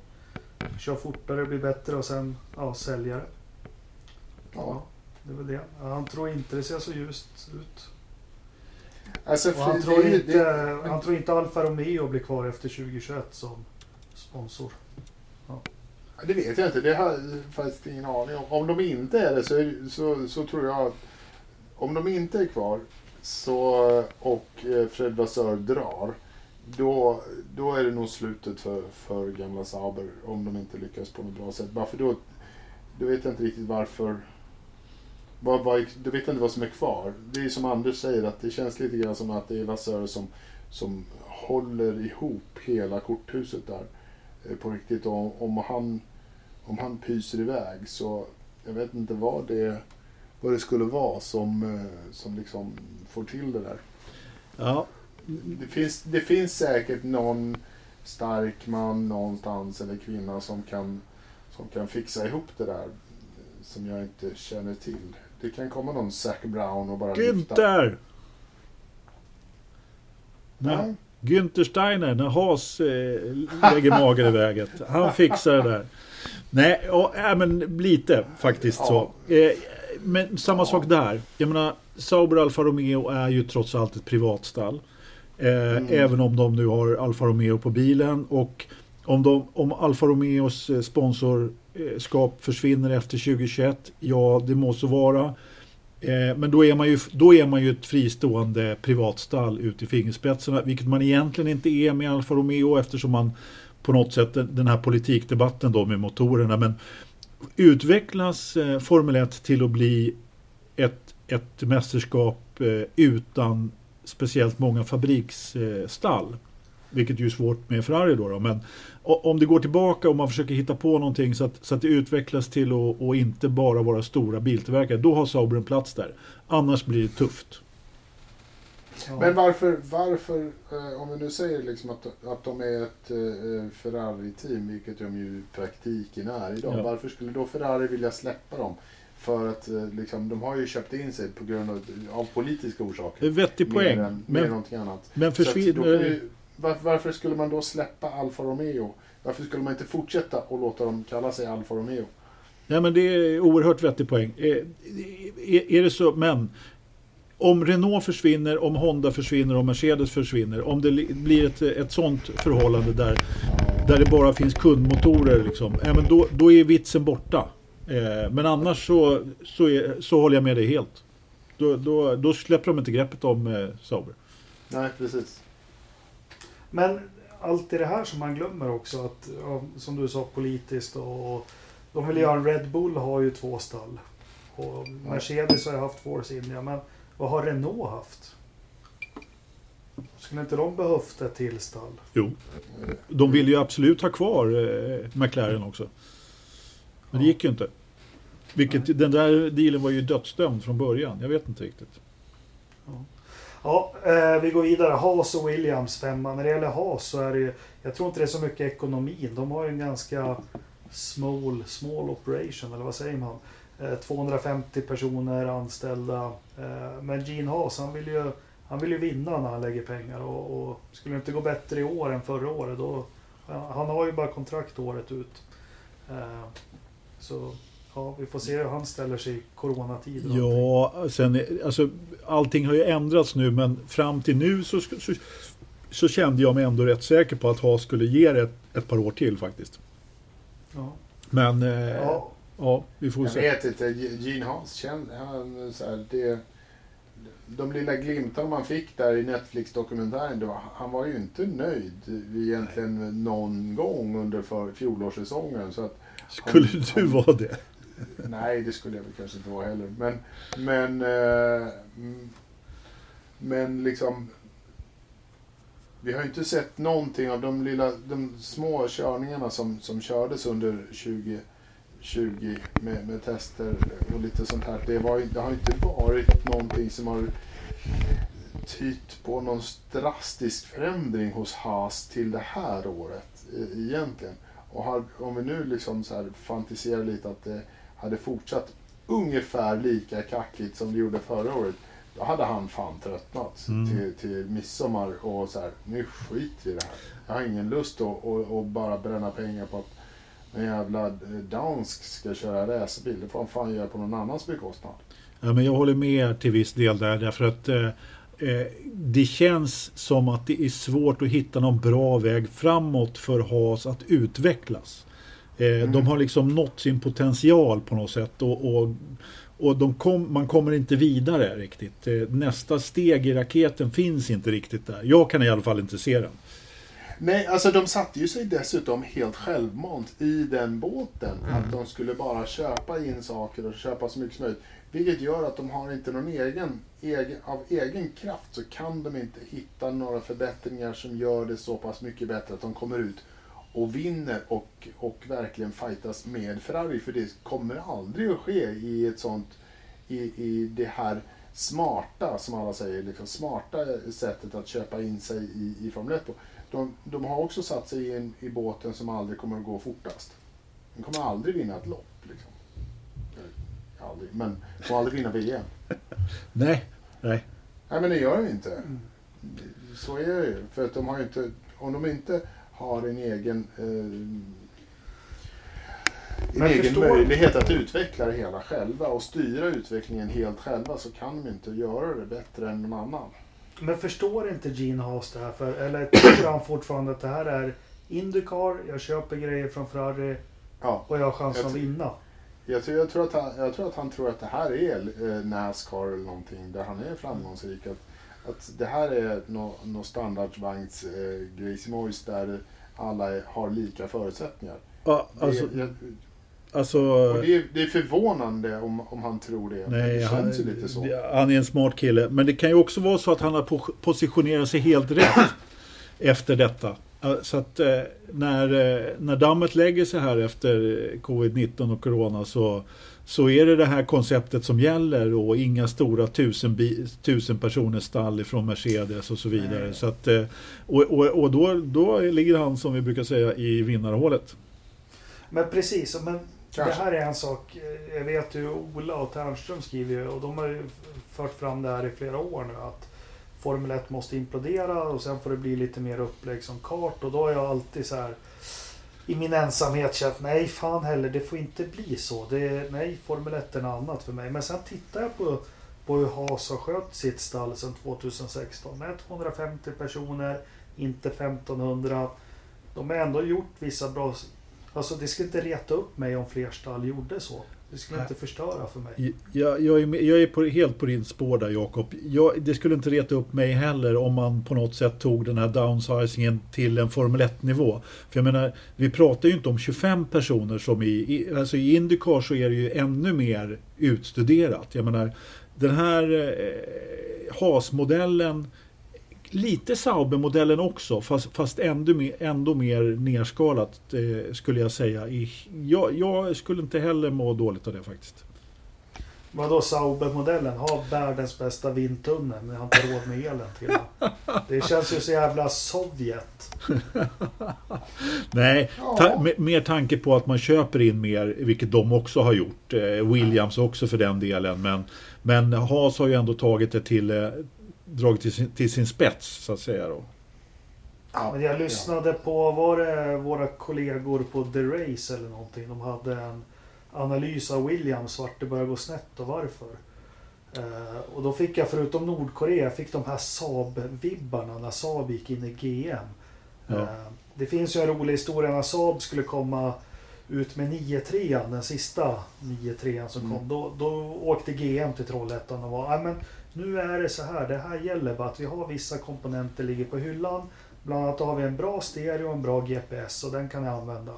Köra fortare, bli bättre och sen ja, sälja det. Ja, det är väl det. Han tror inte det ser så ljust ut. Alltså, han, tror inte, det, han tror inte Alfa Romeo blir kvar efter 2021 som sponsor. Ja. Det vet jag inte. Det har jag faktiskt ingen aning om. Om de inte är det så, så, så tror jag att om de inte är kvar så, och eh, Fred Vassör drar då, då är det nog slutet för, för gamla Sauber om de inte lyckas på något bra sätt. Varför då? Då vet jag inte riktigt varför. Vad, vad, då vet jag inte vad som är kvar. Det är som Anders säger att det känns lite grann som att det är Vassör som, som håller ihop hela korthuset där. Eh, på riktigt. Och om han, om han pyser iväg så jag vet inte vad det, vad det skulle vara som, eh, som liksom får till det där. Ja, det finns, det finns säkert någon stark man någonstans eller kvinna som kan, som kan fixa ihop det där som jag inte känner till. Det kan komma någon Zac Brown och bara Günther! Nej. Günther Steiner, när Haas eh, lägger magen i vägen. Han fixar det där. Nej, och, äh, men lite faktiskt ja. så. Eh, men samma ja. sak där. Jag menar, Sauber Alfa Romeo är ju trots allt ett privatstall. Eh, mm. Även om de nu har Alfa Romeo på bilen. Och om, de, om Alfa Romeos eh, sponsorskap försvinner efter 2021, ja det må så vara. Eh, men då är, man ju, då är man ju ett fristående privatstall ut i fingerspetsarna, vilket man egentligen inte är med Alfa Romeo eftersom man på något sätt, den här politikdebatten då med motorerna, men utvecklas Formel 1 till att bli ett, ett mästerskap utan speciellt många fabriksstall. Vilket ju är svårt med Ferrari då, då. Men om det går tillbaka och man försöker hitta på någonting så att, så att det utvecklas till att och inte bara vara stora biltillverkare. Då har Sauber en plats där. Annars blir det tufft. Ja. Men varför, varför eh, om vi nu säger liksom att, att de är ett eh, Ferrari-team, vilket de ju i praktiken är idag. Ja. Varför skulle då Ferrari vilja släppa dem? För att eh, liksom, de har ju köpt in sig på grund av, av politiska orsaker. Vettig poäng. Mer än, men, mer någonting annat. Men försvinner... Varför, varför, skulle man då släppa Alfa Romeo? Varför skulle man inte fortsätta och låta dem kalla sig Alfa Romeo? Ja, men det är oerhört vettig poäng. Är, är, är det så, men om Renault försvinner, om Honda försvinner, om Mercedes försvinner, om det blir ett, ett sånt förhållande där, där det bara finns kundmotorer, liksom, då, då är vitsen borta. Eh, men annars så, så, är, så håller jag med dig helt. Då, då, då släpper de inte greppet om eh, Sauber. Nej, precis. Men allt det här som man glömmer också att, som du sa politiskt och de vill göra en Red Bull har ju två stall. Och Mercedes har ju haft Force India, men vad har Renault haft? Skulle inte de behövt ett till stall? Jo. De vill ju absolut ha kvar eh, McLaren också. Men det gick ju inte. Vilket, den där dealen var ju dödsdömd från början. Jag vet inte riktigt. Ja, ja eh, vi går vidare. Haas och Williams femma. När det gäller Haas så är det ju, jag tror inte det är så mycket ekonomin. De har ju en ganska small, small operation, eller vad säger man? Eh, 250 personer anställda. Eh, men Gene Haas, han vill ju han vill ju vinna när han lägger pengar och, och skulle det inte gå bättre i år än förra året då... Han har ju bara kontrakt året ut. Eh, så ja, vi får se hur han ställer sig i coronatid. Ja, sen, alltså, allting har ju ändrats nu men fram till nu så, så, så kände jag mig ändå rätt säker på att Haas skulle ge det ett, ett par år till faktiskt. Ja. Men eh, ja. ja. vi får jag se. Jag vet inte, Gene Haas känner han så här, det, de lilla glimtarna man fick där i Netflix-dokumentären, han var ju inte nöjd egentligen någon gång under för fjolårssäsongen. Så att skulle du vara det? Nej, det skulle jag väl kanske inte vara heller. Men, men, eh, men liksom... Vi har ju inte sett någonting av de, lilla, de små körningarna som, som kördes under 2020 med, med tester och lite sånt här. Det, var, det har inte varit någonting som har tytt på någon drastisk förändring hos Haas till det här året e, egentligen. Och har, om vi nu liksom så här fantiserar lite att det hade fortsatt ungefär lika kackigt som det gjorde förra året. Då hade han fan tröttnat mm. till, till midsommar och så här, nu skiter vi i det här. Jag har ingen lust att, att, att bara bränna pengar på att en jävla dansk ska köra racerbil. Det får han fan göra på någon annans bekostnad. Ja, men jag håller med till viss del där därför att eh, eh, det känns som att det är svårt att hitta någon bra väg framåt för Haas att utvecklas. Eh, mm. De har liksom nått sin potential på något sätt och, och, och kom, man kommer inte vidare riktigt. Eh, nästa steg i raketen finns inte riktigt där. Jag kan i alla fall inte se den. Nej, alltså de satte ju sig dessutom helt självmant i den båten. Mm. Att de skulle bara köpa in saker och köpa så mycket som möjligt. Vilket gör att de har inte någon egen, egen, av egen kraft så kan de inte hitta några förbättringar som gör det så pass mycket bättre att de kommer ut och vinner och, och verkligen fightas med Ferrari. För det kommer aldrig att ske i ett sånt, i, i det här smarta, som alla säger, liksom smarta sättet att köpa in sig i, i Formel 1 på. De, de har också satt sig in i båten som aldrig kommer att gå fortast. De kommer aldrig vinna ett lopp. Liksom. Aldrig, men kommer aldrig vinna VM. (laughs) nej, nej. Nej, men det gör de inte. Så är det ju. För att de har inte, om de inte har en egen, eh, en egen förstår... möjlighet att utveckla det hela själva och styra utvecklingen helt själva så kan de inte göra det bättre än någon annan. Men förstår inte Gene Haas det här? För, eller tror han fortfarande att det här är Indycar, jag köper grejer från Ferrari ja, och jag har chansen att vinna? Jag tror, jag, tror att han, jag tror att han tror att det här är eh, Nascar eller någonting där han är framgångsrik. Att att det här är något no standardvagnsgrej eh, där alla alla har lika förutsättningar. Ja, alltså, det, jag, alltså, det, är, det, är, förvånande om, om han tror det. Nej, det han, lite så. Han är en smart kille. Men det kan ju också vara så att han har positionerat sig helt rätt (clears throat) efter detta. Så att eh, när, eh, när dammet lägger sig här efter covid-19 och corona så så är det det här konceptet som gäller och inga stora tusen, tusen personers stall ifrån Mercedes och så vidare. Så att, eh, och och, och då, då ligger han som vi brukar säga i vinnarhålet. Men precis, men Kanske. det här är en sak. Jag vet ju Ola och Ternström skriver och de har ju fört fram det här i flera år nu att Formel 1 måste implodera och sen får det bli lite mer upplägg som kart och då har jag alltid så här i min ensamhet känt nej fan heller det får inte bli så. Det, nej Formel 1 är något annat för mig. Men sen tittar jag på, på hur Haas har skött sitt stall sedan 2016 med 250 personer, inte 1500. De har ändå gjort vissa bra... Alltså det skulle inte reta upp mig om fler stall gjorde så. Det skulle inte förstöra för mig. Jag, jag är, jag är på, helt på din spår där Jakob. Det skulle inte reta upp mig heller om man på något sätt tog den här downsizingen till en Formel 1-nivå. För jag menar, vi pratar ju inte om 25 personer som i, i, alltså i Indycar så är det ju ännu mer utstuderat. Jag menar, den här eh, eh HAS-modellen lite Sauber-modellen också fast, fast ändå, mer, ändå mer nerskalat eh, skulle jag säga. I, jag, jag, skulle inte heller må dåligt av det faktiskt. Vadå Sauber-modellen? Har världens bästa vindtunnel men har inte råd med elen till den. Det känns ju så jävla Sovjet. (laughs) Nej, ta, mer tanke på att man köper in mer, vilket de också har gjort. Eh, Williams också för den delen. Men, men Haas har ju ändå tagit det till, eh, dragit till sin, till sin spets så att säga. Då. Ja, jag lyssnade på, var det våra kollegor på The Race eller någonting? De hade en analys av Williams vart det började gå snett och varför. Uh, och då fick jag förutom Nordkorea, fick de här Saab-vibbarna när Saab gick in i GM. Ja. Uh, det finns ju en rolig historia när Saab skulle komma ut med 9-3, den sista 9-3 som mm. kom. Då, då åkte GM till Trollhättan och var, men nu är det så här, det här gäller bara att vi har vissa komponenter ligger på hyllan. Bland annat har vi en bra stereo och en bra GPS och den kan ni använda.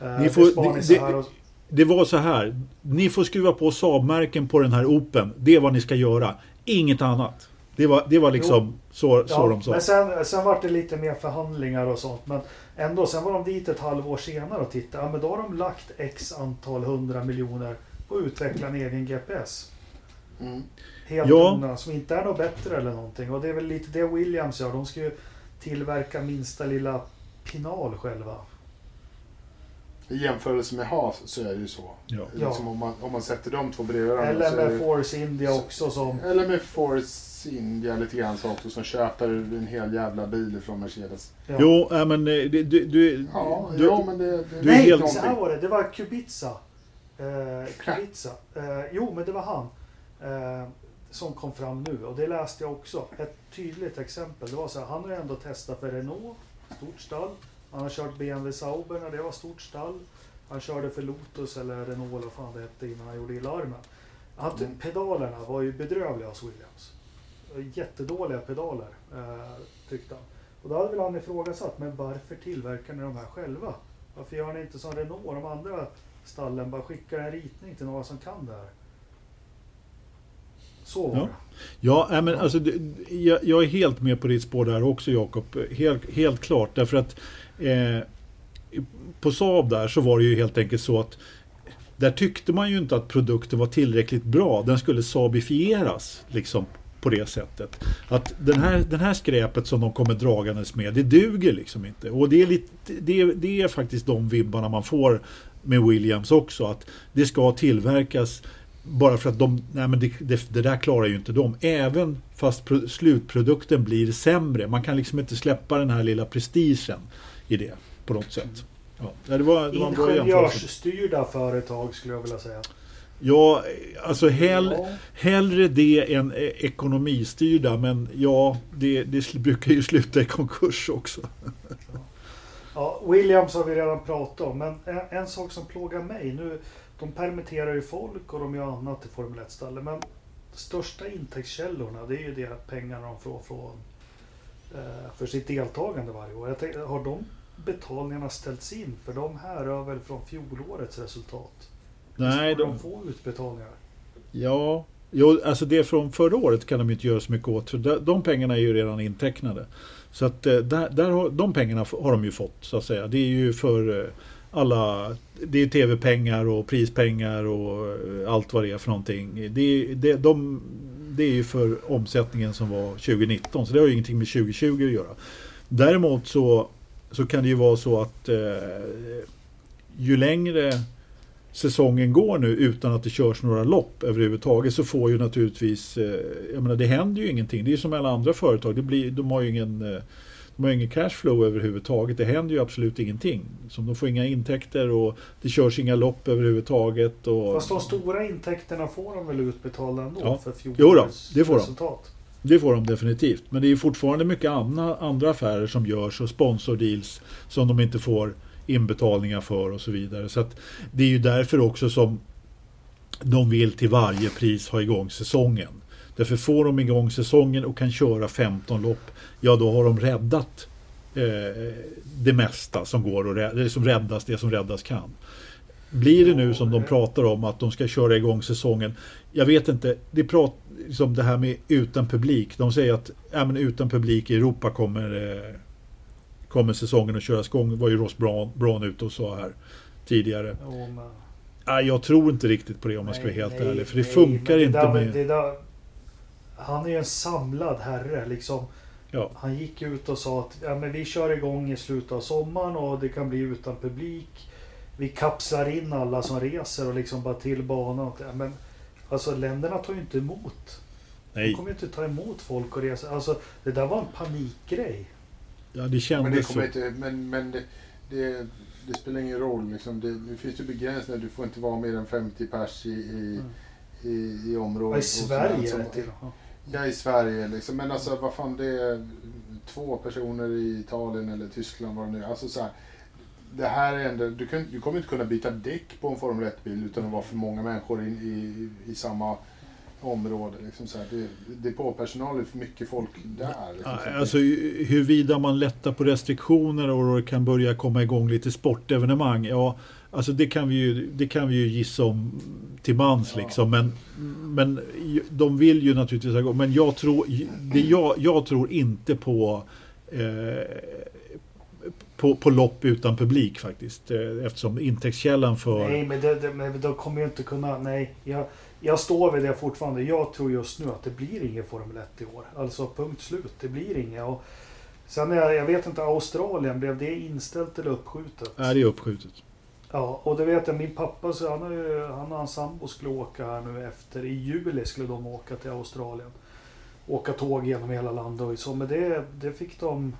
Eh, Ni får- det- det- och- Det var så här. Ni får skruva på Saab-märken på den här Open. Det är vad ni ska göra. Inget annat. Det var, det var liksom så, så Ja, de sa. men sen, sen var det lite mer förhandlingar och sånt. Men ändå, sen var de dit ett halvår senare och tittade. Ja, men då har de lagt x antal hundra miljoner på att utveckla en egen GPS. Mm. Helt Ja. som inte är något bättre eller någonting. Och det är väl lite det Williams gör. De ska ju tillverka minsta lilla pinal själva. I jämförelse med Haas så är det ju så. Ja. Liksom om, man, om man sätter de två bredvid varandra Eller med Force India så- också som... Eller med Force India lite grann så också som köper en hel jävla bil från Mercedes. Ja. Jo, äh, men eh, du... du, du, Ja, du ja men det, det du är Nej, helt- så här var det. Det var Kubica. Eh, Kubica. Eh, jo, men det var han. Eh, som kom fram nu. Och det läste jag också. Ett tydligt exempel. Det var så här, han har ändå testat för Renault. Stort stall. Han har kört BMW Sauber när det var stort stall. Han körde för Lotus eller Renault eller vad fan det hette innan han gjorde illa armen. Han, Mm. Pedalerna var ju bedrövliga hos Williams. Jättedåliga pedaler eh, tyckte han. Och då hade väl han ifrågasatt, men varför tillverkar ni de här själva? Varför gör ni inte som Renault och de andra stallen, bara skickar en ritning till några som kan det här? Så var Ja. det. Ja, men alltså, jag, jag är helt med på ditt spår där också Jakob. Helt, helt klart. Därför att eh, på Saab där så var det ju helt enkelt så att där tyckte man ju inte att produkten var tillräckligt bra. Den skulle sabifieras liksom på det sättet. Att den här, den här skräpet som de kommer dragandes med, det duger liksom inte. Och det är, lite, det, det är faktiskt de vibbarna man får med Williams också. Att det ska tillverkas bara för att de, nej men det, det, det där klarar ju inte de. Även fast pro, slutprodukten blir sämre. Man kan liksom inte släppa den här lilla prestigen i det på något sätt. Ja, det var, det var. Ingenjörsstyrda företag skulle jag vilja säga. Ja, alltså hell, Ja. hellre det än eh, ekonomistyrda. Men ja, det, det brukar ju sluta i konkurs också. Ja, Williams har vi redan pratat om, men en, en sak som plågar mig nu. De permitterar ju folk och de gör annat i Formel 1-stallet. Men de största intäktskällorna det är ju det pengarna de får från eh, för sitt deltagande varje år. Tänkte, har de betalningarna ställts in? För de här rör väl från fjolårets resultat? Nej, de, de få utbetalningar? ja, jo, alltså det från förra året kan de inte göra så mycket åt. För de, de pengarna är ju redan intecknade. Så att eh, där, där har, de pengarna har de ju fått så att säga. Det är ju för eh, alla, det är tv-pengar och prispengar och eh, allt vad det är för någonting. Det, är- det, de, det är ju för omsättningen som var 2019 så det har ju ingenting med 2020 att göra. Däremot så, så kan det ju vara så att eh, ju längre säsongen går nu utan att det körs några lopp överhuvudtaget så får ju naturligtvis, eh, jag menar det händer ju ingenting. Det är ju som alla andra företag, det blir, de har ju ingen eh, de har ingen cashflow överhuvudtaget. Det händer ju absolut ingenting. Så de får inga intäkter och det körs inga lopp överhuvudtaget. Och Fast de stora intäkterna får de väl utbetalda ändå Ja. för Jo då, det får de. resultat? Det får de definitivt. Men det är fortfarande mycket andra, andra affärer som görs och sponsordeals som de inte får inbetalningar för och så vidare. Så det är ju därför också som de vill till varje pris ha igång säsongen. Därför får de igång säsongen och kan köra 15 lopp, ja då har de räddat eh, det mesta som går rädda, det som räddas, det som räddas kan. Blir det nu som de pratar om att de ska köra igång säsongen. Jag vet inte, det, prat, liksom det här med utan publik. De säger att ja, men utan publik i Europa kommer, eh, kommer säsongen att köras igång. Det var ju Ross Braun, Braun ute och sa här tidigare. Jo, men... Nej, jag tror inte riktigt på det om man ska vara helt nej, ärlig. För det nej, funkar det inte där, med... Det där, han är ju en samlad herre. Liksom. Ja. Han gick ut och sa att ja, men vi kör igång i slutet av sommaren och det kan bli utan publik. Vi kapslar in alla som reser och liksom bara till banan. Ja, men, alltså länderna tar ju inte emot. De Nej, kommer ju inte ta emot folk och resa. Alltså, det där var en panikgrej. ja, det Men det kändes så. inte, men, men det, det, det spelar ingen roll. Liksom. Det, det finns ju begränsningar. Du får inte vara mer än 50 pers i, i, i, i området. Ja, I och Sverige är det till. Ja. I Sverige liksom. Men alltså vad fan det är två personer i Italien eller Tyskland vad det nu är. Alltså så här, det här är ändå, du, kan, du kommer inte kunna byta däck på en Formel 1-bil utan att vara för många människor in, i, i samma område. Liksom så här, det, depåpersonal är för mycket folk där. Liksom, Alltså huruvida man lättar på restriktioner och det kan börja komma igång lite sportevenemang. Ja, alltså det kan vi ju, det kan vi ju gissa om till mans Ja. liksom. Men, men de vill ju naturligtvis ha. Men jag tror, det jag, jag tror inte på eh, på, på lopp utan publik faktiskt. Eh, Eftersom intäktskällan för... Nej, men, det, det, men de kommer ju inte kunna... Nej, jag, jag står vid det fortfarande. Jag tror just nu att det blir ingen Formel 1 i år. Alltså punkt slut. Det blir. Och sen, jag, jag vet inte, Australien, blev det inställt eller uppskjutet? Är det uppskjutet? Ja, och det vet jag. Min pappa, så han, ju, han och hans sambo skulle åka här nu efter. I juli skulle de åka till Australien. Åka tåg genom hela landet och så. Men det, det fick de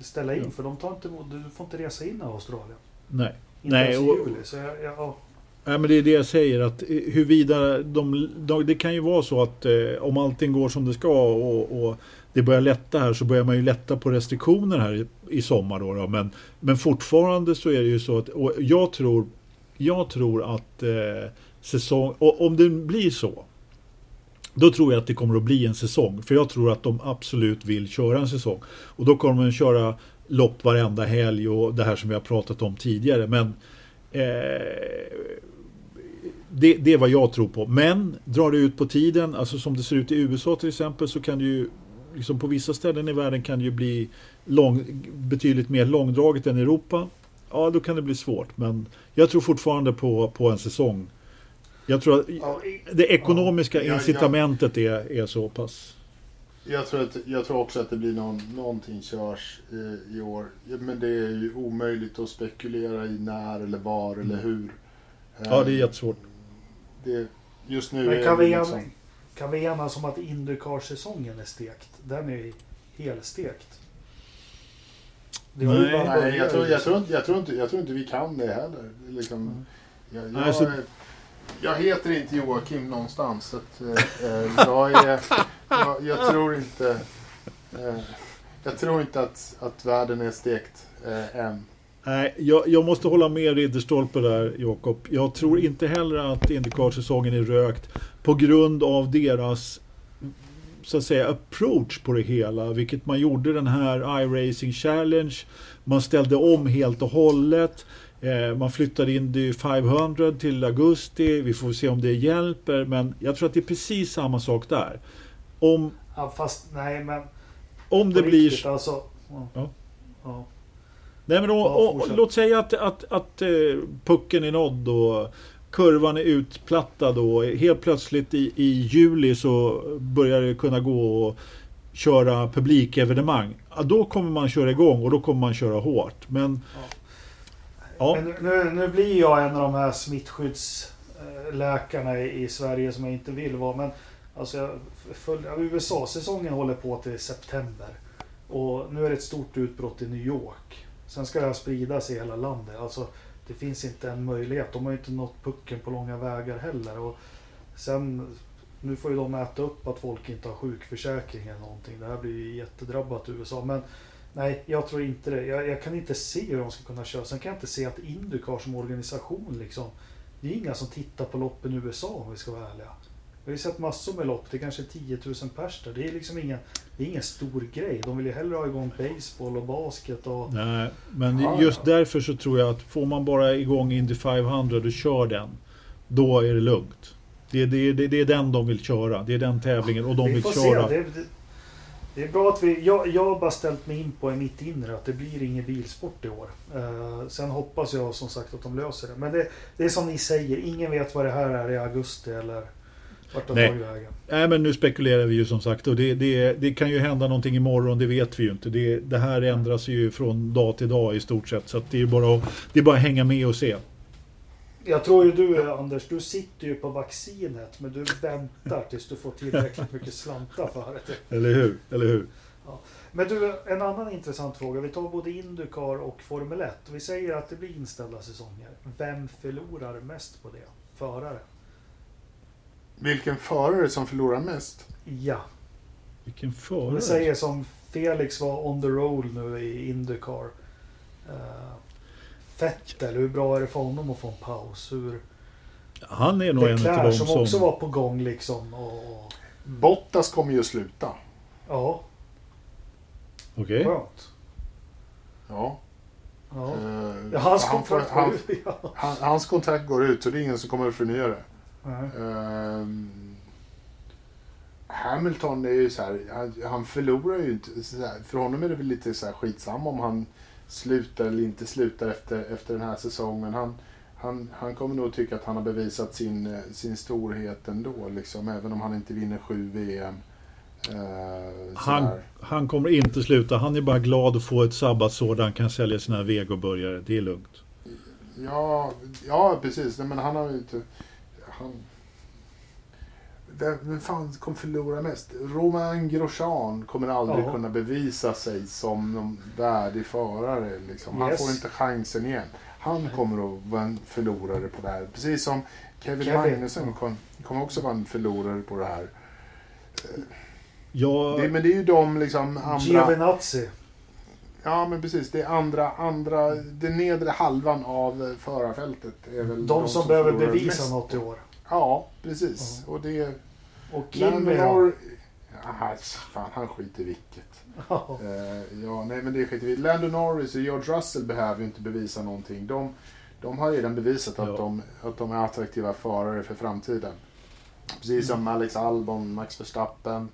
ställa in. Ja. För de tar inte du får inte resa in i Australien. Nej. Inte Nej, ens i juli. Så jag, jag, ja. Nej, men det är det jag säger att eh, huruvida de, de, det kan ju vara så att eh, om allting går som det ska och, och det börjar lätta här så börjar man ju lätta på restriktioner här i, i sommar då, då. Men, men fortfarande så är det ju så att och jag tror jag tror att eh, säsong, och om det blir så då tror jag att det kommer att bli en säsong. För jag tror att de absolut vill köra en säsong. Och då kommer de köra lopp varenda helg och det här som vi har pratat om tidigare. Men eh, det, det är vad jag tror på. Men drar det ut på tiden, alltså som det ser ut i USA till exempel, så kan det ju liksom på vissa ställen i världen kan det ju bli lång, betydligt mer långdraget än i Europa. Ja, då kan det bli svårt. Men jag tror fortfarande på, på en säsong. Jag tror att Ja, i- det ekonomiska Ja, incitamentet är, är så pass. Jag tror, att, jag tror också att det blir någon, någonting körs eh, i år. Men det är ju omöjligt att spekulera i när eller var eller hur. Mm. Ja, det är jättesvårt. Det, just nu Men är kan det vi, liksom... en, kan vi enas om att Indycar-säsongen är stekt? Den är helstekt. Det var ju Nej. bara Nej, jag tror, jag, tror inte, jag, tror inte, jag tror inte vi kan det heller. Liksom, Mm. jag, jag, Nej, så- jag heter inte Joakim någonstans. Så att, eh, eh, jag, är, jag, jag tror inte... Eh, jag tror inte att, att världen är stekt eh, än. Nej, jag, jag måste hålla med Ridderstolpe där, Jakob. Jag tror inte heller att Indycar-säsongen är rökt på grund av deras så att säga approach på det hela. Vilket man gjorde den här iRacing Challenge. Man ställde om helt och hållet. Eh, man flyttade in det 500 till augusti. Vi får se om det hjälper. Men jag tror att det är precis samma sak där. Om, Ja, fast nej men... om det blir... riktigt, Alltså, ja. Ja. Ja. Nej men då, Ja, och, låt säga att, att, att eh, pucken är nådd och kurvan är utplattad och helt plötsligt i, i juli så börjar det kunna gå att köra publikevenemang. Ja, då kommer man köra igång och då kommer man köra hårt. Men ja, Men nu, nu blir jag en av de här smittskyddsläkarna i, i Sverige som jag inte vill vara. Men alltså ja, USA-säsongen håller på till september. Och nu är det ett stort utbrott i New York. Sen ska det här spridas i hela landet. Alltså, det finns inte en möjlighet. De har ju inte nått pucken på långa vägar heller. Och sen, nu får ju de äta upp att folk inte har sjukförsäkring eller någonting. Det här blir ju jättedrabbat i USA. Men Nej, jag tror inte det. Jag, jag kan inte se hur de ska kunna köra. Sen kan jag inte se att Indycar som organisation liksom. Det är inga som tittar på loppen i USA om vi ska vara ärliga. Vi har ju sett massor med lopp. Det är kanske 10 000 pers där. Det är liksom ingen, det är ingen stor grej. De vill ju hellre ha igång baseball och basket och... nej, men Ja, just ja. därför så tror jag att får man bara igång Indy 500 och kör den. Då är det lugnt. Det, det, det, det är den de vill köra. Det är den tävlingen och de vi vill köra. Det, det, det är bra att vi... Jag, jag har bara ställt mig in på i mitt inre att det blir ingen bilsport i år. Eh, sen hoppas jag som sagt att de löser det. Men det, det är som ni säger. Ingen vet vad det här är i augusti eller vart har Nej. Nej men nu spekulerar vi ju som sagt och det, det, det kan ju hända någonting imorgon, det vet vi ju inte. Det, det här ändras ju från dag till dag i stort sett. Så det är bara att, det är bara att hänga med och se. Jag tror ju du Anders, du sitter ju på vaccinet men du väntar tills du får tillräckligt mycket slantar för det. Eller hur? Eller hur? Men du, en annan intressant fråga. Vi tar både Indycar och Formel 1. Vi säger att det blir inställda säsonger. Vem förlorar mest på det? Förare? Vilken förare som förlorar mest? Ja. Vilken förare. vi säger som Felix var on the roll nu i Indycar. Uh, Vettel, hur bra är det för honom att få en paus? Hur, Han är nog en av Leclerc de som, som... också var på gång liksom. Och, Bottas kommer ju sluta. ja, Okej. skönt. Ja. Ja. Ja, hans kontrakt han- går ut. (laughs) Han, hans kontrakt går ut så det är ingen som kommer att förnya det. Ehm, Hamilton är ju så här, han, han förlorar ju inte. Här, för honom är det väl lite så här skitsamma om han slutar eller inte slutar efter, efter den här säsongen. Han, han, han kommer nog tycka att han har bevisat sin, eh, sin storhet ändå, liksom, även om han inte vinner sju VM. Uh, Han, han kommer inte sluta. Han är bara glad att få ett sabbatsår där han kan sälja sina vegoburgare. Det är lugnt. Ja, ja, precis. Nej, Men han har ju inte... Han... Vem, fan kommer förlora mest? Romain Grosjean kommer aldrig Ja. kunna bevisa sig som någon värdig förare. Liksom. Han Yes. får inte chansen igen. Han kommer att vara en förlorare på det här. Precis som Kevin, Kevin, Magnussen ja. kom, kommer också vara en förlorare på det här. Ja, Det, men det är ju de liksom andra... Giovinazzi. Ja, men precis. Det är andra, andra... Den nedre halvan av förarfältet är väl De som behöver förlorar bevisa mest. något i år. Ja, precis. Och det... Och då? Nor... Aha, fan, han skiter i vilket. Ja. Eh, ja, nej, men det skiter vi. Lando Norris och George Russell behöver ju inte bevisa någonting. De, de har redan bevisat att, Ja. de, att de är attraktiva förare för framtiden. Precis som Alex Albon, Max Verstappen.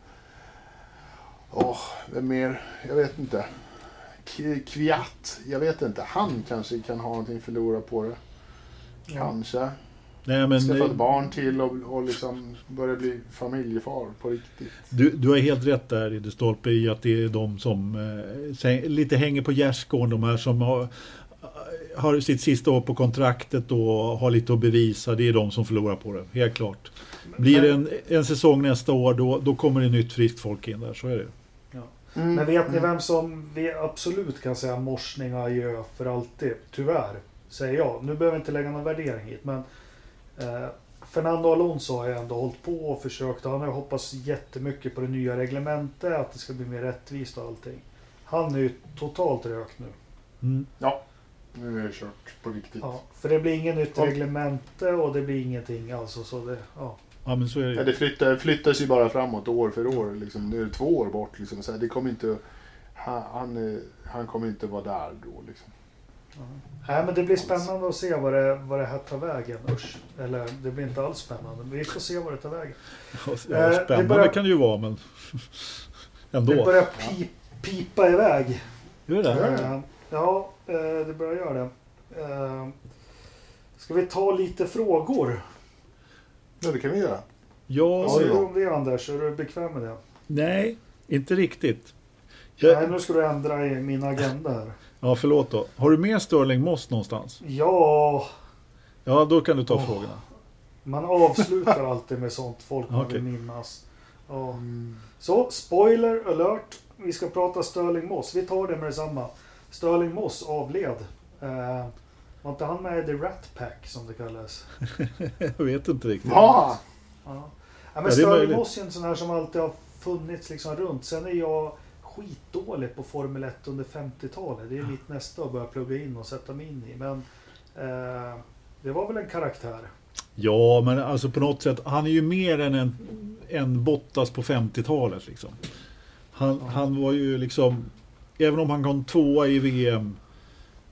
Åh, vem mer? Jag vet inte. Kviat, jag vet inte. Han kanske kan ha någonting att förlora på det. Ja. Kanske. nej, men Skaffa ett barn till och, och liksom börja bli familjefar på riktigt. du, du har helt rätt där Ridderstolpe i att det är de som eh, lite hänger på gärdsgården. De här som har, har sitt sista år på kontraktet och har lite att bevisa. Det är de som förlorar på det. Helt klart. Blir det en, en säsong nästa år då, då kommer det nytt friskt folk in där. Så är det. Mm. Men vet ni vem som vi absolut kan säga morsning och adjö för alltid? Tyvärr, säger jag. Nu behöver jag inte lägga någon värdering hit, men eh, Fernando Alonso har ju ändå hållit på och försökt. Han har ju hoppats jättemycket på det nya reglementet, att det ska bli mer rättvist och allting. Han är ju totalt rökt nu. Mm. Nu är det kört på riktigt. Ja, för det blir inget nytt Ja. reglemente och det blir ingenting alltså. Så det, ja. Ja, men så är det. Ja, det flyttar, flyttas ju bara framåt år för år. Liksom. Nu är det två år bort. Liksom. Så här, det kommer inte, han, han, han kommer inte vara där då. Liksom. Nej, men det blir spännande att se vad det, vad det här tar vägen. Usch. Eller det blir inte alls spännande. Men vi får se vad det tar vägen. Ja, Eh, spännande det börjar- kan det ju vara, men (laughs) ändå. Det börjar pi, pipa iväg. Gör det? Eh, Ja, eh, det börjar göra det. Ska vi ta lite frågor? Ja, det kan vi göra. Ja, Vad säger du om det Anders? Är du bekväm med det? nej, inte riktigt. Nej, Jag, nu ska du ändra i min agenda här. (laughs) ja, förlåt då. Har du med Sterling Moss någonstans? Ja, Ja, då kan du ta Åh. frågorna. man avslutar (laughs) alltid med sånt folk man Okej. vill minnas. Ja. Så, spoiler alert. Vi ska prata Sterling Moss. Vi tar det med detsamma. Sterling Moss avled. Eh, var inte han med i The Rat Pack som det kallas? (laughs) Jag vet inte riktigt. Va? Ja. Ja, Ja, men möjligt. Moss är en sån här som alltid har funnits liksom runt. Sen är jag skitdålig på Formel 1 under 50-talet. Det är mitt nästa att börja plugga in och sätta mig in i. Men eh, det var väl en karaktär. Ja, men alltså på något sätt. Han är ju mer än en, en Bottas på 50-talet liksom. Han, Ja. han var ju liksom, även om han kom tvåa i VM,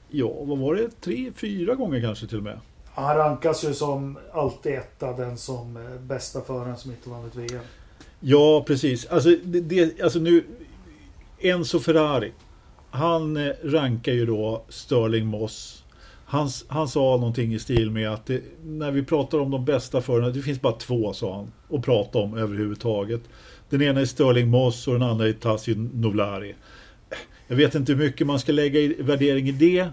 ja, vad var det? Tre, fyra gånger kanske till och med. Han rankas ju som alltid etta, den som eh, bästa föraren som inte vann ett VM. Ja, precis. Alltså, det, det, alltså nu, Enzo Ferrari. Han eh, rankar ju då Sterling Moss. Han, han sa någonting i stil med att det, när vi pratar om de bästa förarna, det finns bara två sa han, att prata om överhuvudtaget. Den ena är Sterling Moss och den andra är Tassi Novlari. Jag vet inte hur mycket man ska lägga i värdering i det.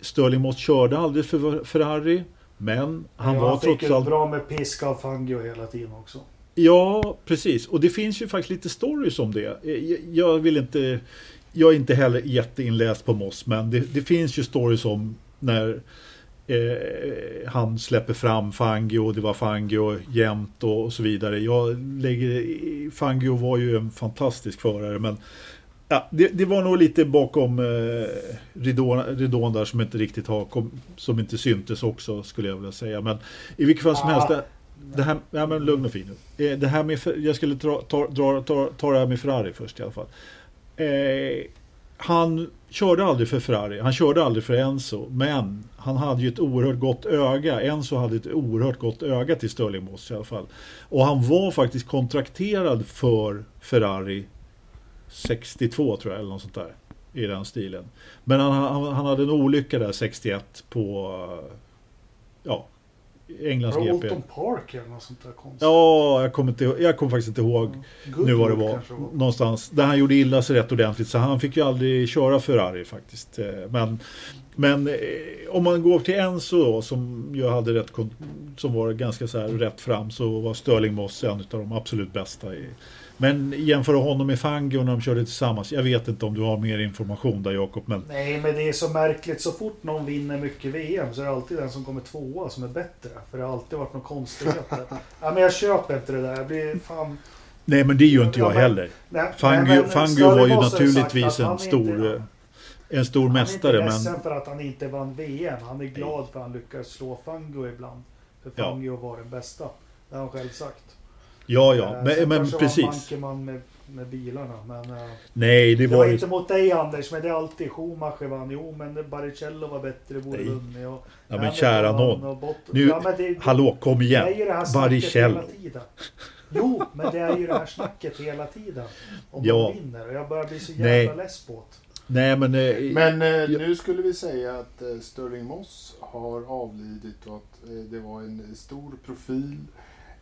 Sterling Moss körde aldrig för Ferrari, men han Ja, var han trots allt bra med piska av Fangio hela tiden också. Ja, precis. Och det finns ju faktiskt lite stories om det. Jag, vill inte... Jag är inte heller jätteinläst på Moss, men det, det finns ju stories om när eh, han släpper fram Fangio, det var Fangio jämt och, så vidare. Jag lägger, Fangio var ju en fantastisk förare, men Ja, det, det var nog lite bakom eh, ridån, ridån där som inte riktigt har kom, som inte syntes också skulle jag vilja säga. Men i vilket fall som Ja. helst. Det, det här, ja, men lugn och fin nu. Eh, det här med, jag skulle ta, ta, dra, ta, ta det här med Ferrari först i alla fall. Eh, han körde aldrig för Ferrari, han körde aldrig för Enzo, men han hade ju ett oerhört gott öga. Enzo hade ett oerhört gott öga till Stirling Moss i alla fall. Och han var faktiskt kontrakterad för Ferrari 62 tror jag, eller något sånt där. I den stilen. Men han, han, han hade en olycka där 61 på ja, Englands GP. Alton Park eller något sånt där konstigt? Ja, jag kommer, inte, jag kommer faktiskt inte ihåg Goodwood nu vad det var. Någonstans där han gjorde illa sig rätt ordentligt. Så han fick ju aldrig köra Ferrari faktiskt. Eh, Men, men eh, om man går till Enzo då, som ju hade rätt, som var ganska så här rätt fram så var Sterling Moss en av de absolut bästa. I. Men jämföra honom med Fangio när de körde tillsammans. Jag vet inte om du har mer information där Jakob. Men Nej, men det är så märkligt. Så fort någon vinner mycket VM så är det alltid den som kommer tvåa som är bättre. För det har alltid varit någon konstigheter. (laughs) ja, men jag köper inte det där. Jag blir fan... nej, men det gör inte jag Ja, heller. Nej, Fangio, nej, Fangio var ju naturligtvis han en är stor, inte- eh, en stor mästare. Han är inte Men för att han inte vann VM. Han är glad för att han lyckades slå Fangio ibland. För Ja. Fangio var den bästa. Det har han själv sagt. Ja, ja, Eh, men, sen men precis. var Mankeman med, med bilarna. Men, eh, Nej, det det var var inte mot dig Anders, men det är alltid Schumacher vann. Jo, men Baricello var bättre, borde Nej. vunnit. Och Ja men Hamilton kära Bott- Nu- ja, men det, Hallå, kom det är igen. ju det här snacket Baricello. hela tiden. Jo, men det är ju det här snacket hela tiden. Om Ja. man vinner. Och jag börjar bli så jävla Nej. less på det. Nej men... eh, Men eh, nu skulle vi säga att eh, Sterling Moss har avlidit och att eh, det var en stor profil,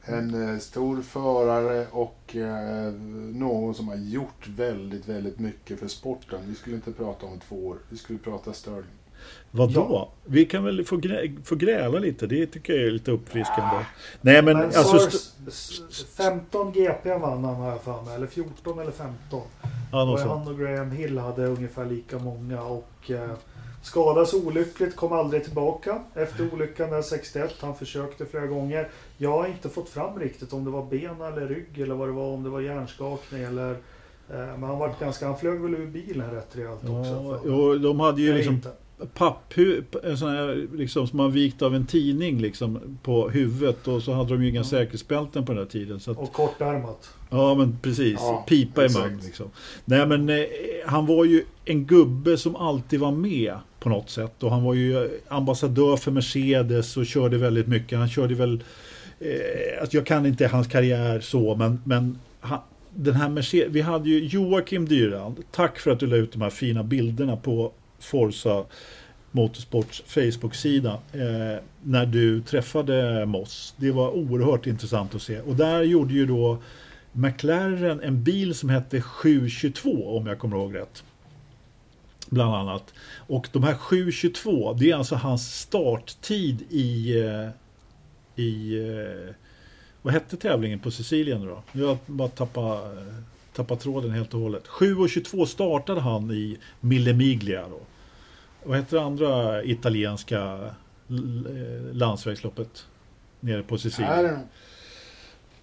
en eh, stor förare och eh, någon som har gjort väldigt, väldigt mycket för sporten. Vi skulle inte prata om två år, vi skulle prata Sterling. Vadå? Ja. Vi kan väl få, grä, få gräla lite. Det tycker jag är lite uppfriskande. Nej men, Men, alltså... Sars- st- s- 15 GP vann han har jag för mig. Eller 14 eller 15. ja, Och han och Graham Hill hade ungefär lika många. Och eh, skadades olyckligt, kom aldrig tillbaka efter olyckan där 61. Han försökte flera gånger. Jag har inte fått fram riktigt om det var ben eller rygg eller vad det var. Om det var hjärnskakning eller... Eh, men han var ganska... Han flög väl ur bilen rätt rejält också. Ja, och de hade ju liksom inte. papphu, en sån här liksom som man vikt av en tidning liksom på huvudet och så hade de ju inga Ja. säkerhetsbälten på den här tiden. Så att, Och kortärmat. ja men precis, Ja, pipa i exakt. mun liksom. Nej men eh, han var ju en gubbe som alltid var med på något sätt och han var ju ambassadör för Mercedes och körde väldigt mycket. Han körde väl, eh, alltså jag kan inte hans karriär så men, men han, den här Mercedes, vi hade ju Joakim Dyrand, tack för att du la ut de här fina bilderna på Forza Motorsports Facebook-sida eh, när du träffade Moss. Det var oerhört intressant att se. Och där gjorde ju då McLaren en bil som hette 722 om jag kommer ihåg rätt. Bland annat. Och de här 722 det är alltså hans starttid i, eh, i eh, vad hette tävlingen på Sicilien då? Jag har bara tappat, tappat tråden helt och hållet. 7.22 startade han i Mille Miglia då. Vad heter det andra italienska eh, landsvägsloppet? Nere på Sicilien.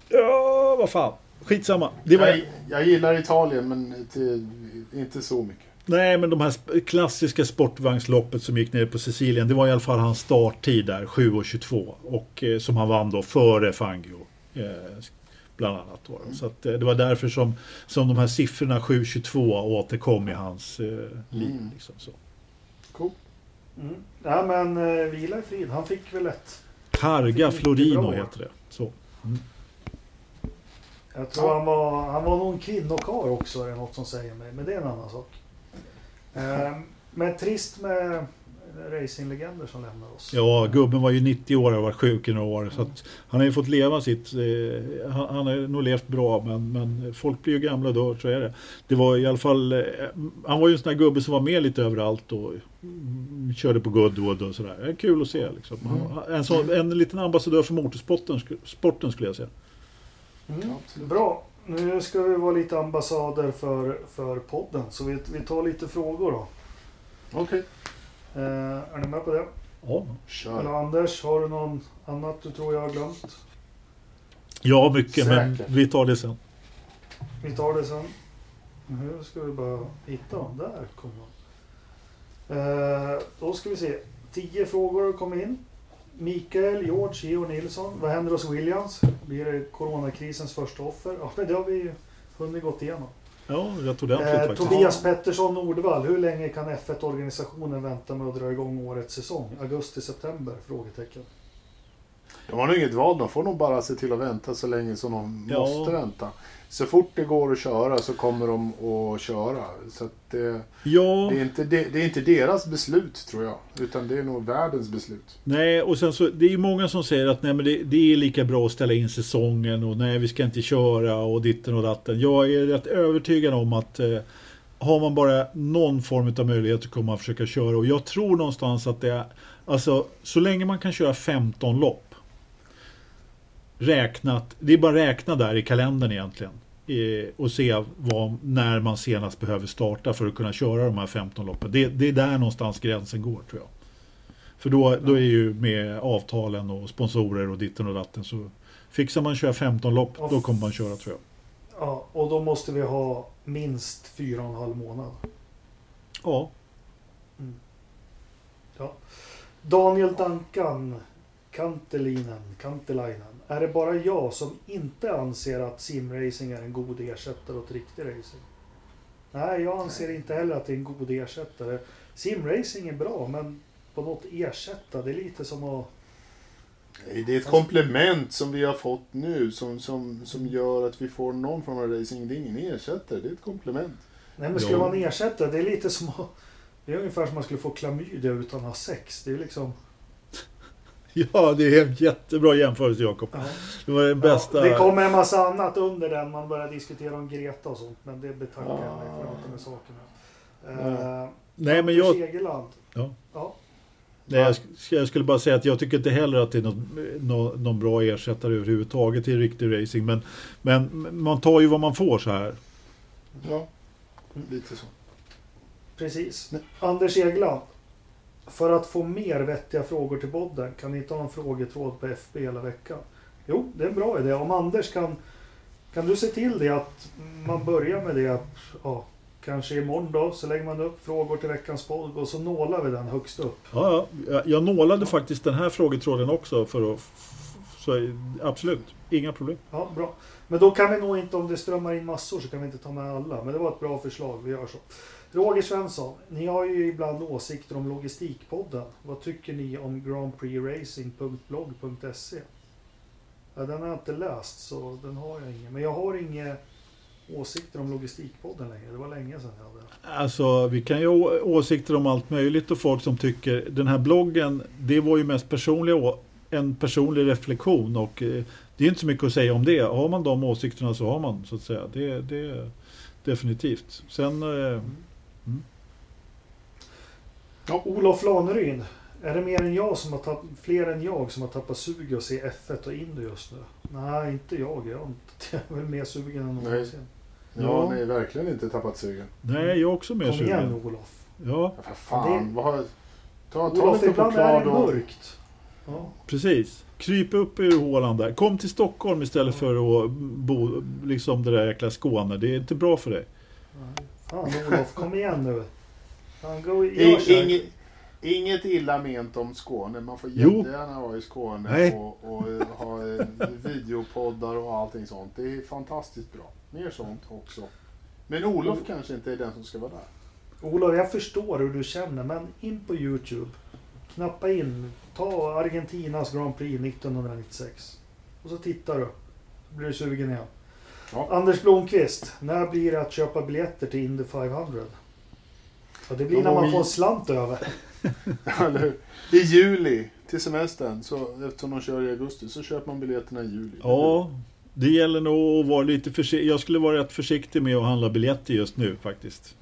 Ja, vad fan. Skitsamma. Det var, jag, jag gillar Italien men till, inte så mycket. Nej, men de här klassiska sportvagnsloppet som gick ner på Sicilien, det var i alla fall hans starttid där, 7.22. Och eh, som han vann då före Fangio. Eh, bland annat. Då. Så att, eh, det var därför som, som de här siffrorna 7.22 återkom i hans eh, liv. Mm. Liksom, så. Cool. Mm. Ja men eh, vila i frid. Han fick väl ett... Targa Florino bra. heter det. Så. Jag tror han var, han var nog en kvinnokarl också, är något som säger mig. Men det är en annan sak. Ehm, men trist med racinglegender som lämnar oss. Ja, gubben var ju 90 år och har varit sjuk i några år. Så att han har ju fått leva sitt... Eh, han, han har nog levt bra men, men folk blir ju gamla då, så är det. Det var i alla fall... Eh, han var ju en sån där gubbe som var med lite överallt och mm, körde på Goodwood och sådär. Det är kul att se liksom. Han- En, sån, en liten ambassadör för motorsporten sporten skulle jag säga. Mm. Bra. Nu ska vi vara lite ambassader för, för podden. Så vi, vi tar lite frågor då. Okej, Eh, är ni med på det? Ja, kör. Eller Anders, har du någon annat du tror jag har glömt? ja mycket men Säkert. vi tar det sen. Vi tar det sen. Nu ska vi bara hitta dem. Där kommer de. Eh, då ska vi se. Tio frågor kom in. Mikael, George, Georg Nilsson. Vad händer hos Williams? Blir det coronakrisens första offer? Ja, men det har vi hunnit gått igenom. Ja, rätt ordentligt Eh, faktiskt. Tobias Pettersson Nordvall. Hur länge kan F1-organisationen vänta med att dra igång årets säsong? Augusti-september? Frågetecken. De har nog inget val, de får nog bara se till att vänta så länge som de Ja. måste vänta. Så fort det går att köra så kommer de att köra. Så att det, Ja, det, är inte, det, det är inte deras beslut tror jag, utan det är nog världens beslut. nej och sen så det är ju många som säger att nej, men det, det är lika bra att ställa in säsongen och nej vi ska inte köra och ditten och datten. Jag är rätt övertygad om att eh, har man bara någon form av möjlighet så kommer man försöka köra och jag tror någonstans att det är alltså så länge man kan köra 15 lopp räknat, det är bara räkna där i kalendern egentligen och se vad, när man senast behöver starta för att kunna köra de här 15 loppen. Det, det är där någonstans gränsen går tror jag. För då, då är ju med avtalen och sponsorer och ditten och datten så fixar man köra 15 lopp, då kommer man köra tror jag. Ja, och då måste vi ha minst fyra och en halv månad. Ja, Daniel Duncan, Kantelinen, Kantelainen. Är det bara jag som inte anser att simracing är en god ersättare åt riktig racing? Nej, jag anser inte heller att det är en god ersättare. Simracing är bra, men på något ersätta, det är lite som att... Nej, Det är ett komplement som vi har fått nu som, som, som gör att vi får någon form av racing. Det är ingen ersättare, det är ett komplement. Nej, men skulle man ersätta, det är lite som att... Det är ungefär som att man skulle få klamydia utan att ha sex. Det är liksom... (laughs) ja det är en jättebra jämförelse Jakob. Ja. Det var den bästa. Ja, det kommer en massa annat under den. Man börjar diskutera om Greta och sånt. Men det betackar jag mig för. Inte med saken här. Eh, Nej men jag, Egeland. Ja. ja. Nej, jag, sk- jag skulle bara säga att jag tycker inte heller att det är någon, nå- någon bra ersättare överhuvudtaget i riktig racing. Men, men man tar ju vad man får så här. Ja, lite så. Precis. Anders Egeland. För att få mer vettiga frågor till podden kan ni inte ha en frågetråd på FB hela veckan? Jo, det är en bra idé. Om Anders kan... Kan du se till det att man börjar med det. Ja, kanske imorgon då så lägger man upp frågor till veckans podd och så nålar vi den högst upp. Ja, ja, jag- jag nålade faktiskt den här frågetråden också för att... Så absolut, inga problem. Ja, bra. Men då kan vi nog inte, om det strömmar in massor, så kan vi inte ta med alla. Men det var ett bra förslag, vi gör så. Roger Svensson, ni har ju ibland åsikter om Logistikpodden. Vad tycker ni om grandprixracing.blogg.se? Ja, den har jag inte läst, så den har jag ingen. Men jag har inga åsikter om Logistikpodden längre. Det var länge sedan jag hade. Alltså vi kan ju ha åsikter om allt möjligt och folk som tycker den här bloggen det var ju mest personliga en personlig reflektion och eh, det är inte så mycket att säga om det. Har man de åsikterna så har man så att säga. Det, det definitivt. Sen eh, Ja, Olof Laneryn. Är det mer än jag som har tapp, fler än jag som har tappat suget att se F1 och Indy just nu? Nej, inte jag. Jag är, inte, (laughs) jag är väl mer sugen än Nej. någonsin. Ja, Ja. nej, verkligen inte tappat sugen. nej, jag är också med Kom igen sugen. Olof. Ja, Ja, för fan, Det- vad har... Ta, ta Olof, lite ibland är det och... mörkt. Ja. precis. Kryp upp ur hålan där. Kom till Stockholm istället för att bo liksom det där jäkla Skåne. Det är inte bra för dig. Fan Olof, kom igen nu. Fan, go, gör I, så här. inget, inget illa ment om Skåne. Man får jättegärna vara i Skåne Nej. och, och eh, ha eh, videopoddar och allting sånt. Det är fantastiskt bra. Mer sånt också. Men Olof kanske inte är den som ska vara där. Olof, jag förstår hur du känner, men in på Youtube. Knappa in. Ta Argentinas Grand Prix 1996. Och så tittar du. Så blir du sugen igen. Ja. Anders Blomqvist. När blir det att köpa biljetter till Indy 500? Ja, det blir Då när man vi- får en slant över. (laughs) I juli till semestern, så, eftersom de kör i augusti, så köper man biljetterna i juli. Ja, det gäller nog att vara lite försiktig. Jag skulle vara rätt försiktig med att handla biljetter just nu faktiskt.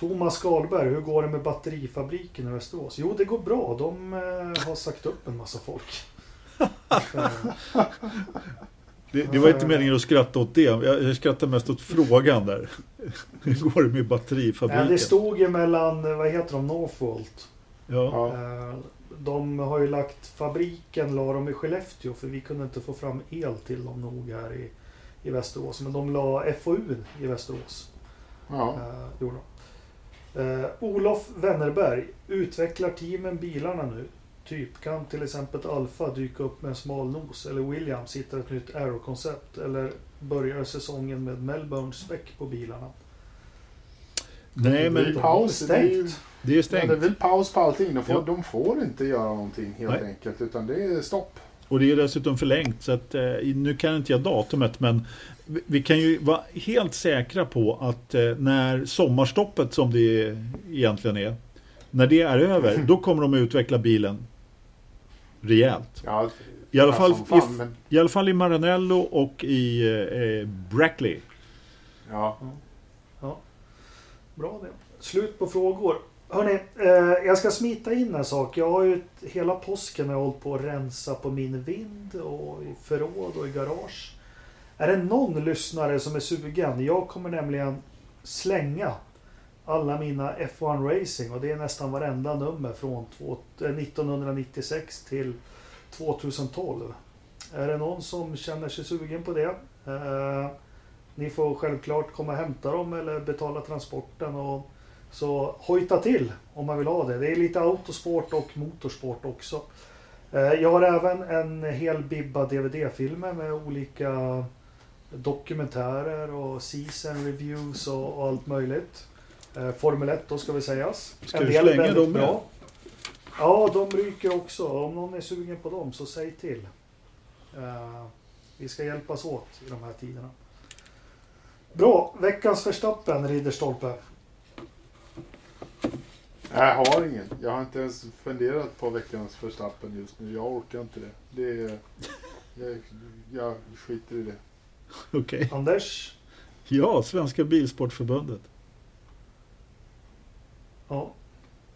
Thomas Skalberg, hur går det med batterifabriken i Västerås? Jo, det går bra. De eh, har sagt upp en massa folk. (laughs) Det, det var inte meningen att skratta åt det. Jag, skrattar mest åt frågan där. (laughs) Hur går det med batterifabriken? det stod ju mellan, vad heter de, Northvolt. Ja. Ja. Eh, De har ju lagt fabriken, la de i Skellefteå för vi kunde inte få fram el till dem nog här i, i Västerås. Men de la FoU i Västerås. Ja. Eh, gjorde de. Eh, Olof Wennerberg. Utvecklar teamen bilarna nu? Typ, kan till exempel Alfa dyka upp med en smal nos? Eller Williams hittar ett nytt aerokoncept? Eller börjar säsongen med Melbourne spec på bilarna? Nej, det är men paus. Det är, ju- Stängt. det är ja, det är stängt. väl paus på allting. De får, Ja. de får inte göra någonting helt Nej. enkelt. Utan det är stopp. Och det är dessutom förlängt så att eh, nu kan inte jag datumet men vi- kan ju vara helt säkra på att eh, när sommarstoppet som det egentligen är när det är över (laughs) då kommer de att utveckla bilen rejält. Ja, I alla ja, fall, fan, i, men, i alla fall i Maranello och i eh, Brackley. ja. Bra det. Slut på frågor. Hörni, eh, jag ska smita in en sak. Jag har ju hela påsken har jag hållit på att rensa på min vind och i förråd och i garage. Är det någon lyssnare som är sugen? Jag kommer nämligen slänga alla mina F1 Racing och det är nästan varenda nummer från 1996 eh, till 2012. Är det någon som känner sig sugen på det? Eh, ni får självklart komma och hämta dem eller betala transporten. Och så hojta till om man vill ha det. Det är lite autosport och motorsport också. Eh, Jag har även en hel bibba DVD-filmer med olika dokumentärer och season reviews och, och allt möjligt. Eh, Formel 1 då ska vi sägas. Ska En del slänga väldigt dem med? bra. Ja, de ryker också. Om någon är sugen på dem så säg till. Eh, Vi ska hjälpas åt i de här tiderna. Bra, veckans Verstappen, Ridderstolpe. Jag har ingen. Jag har inte ens funderat på veckans förstappen just nu. Jag orkar inte det. det är, jag, jag skiter i det. (laughs) Okej. Anders? Ja, Svenska Bilsportförbundet. Ja,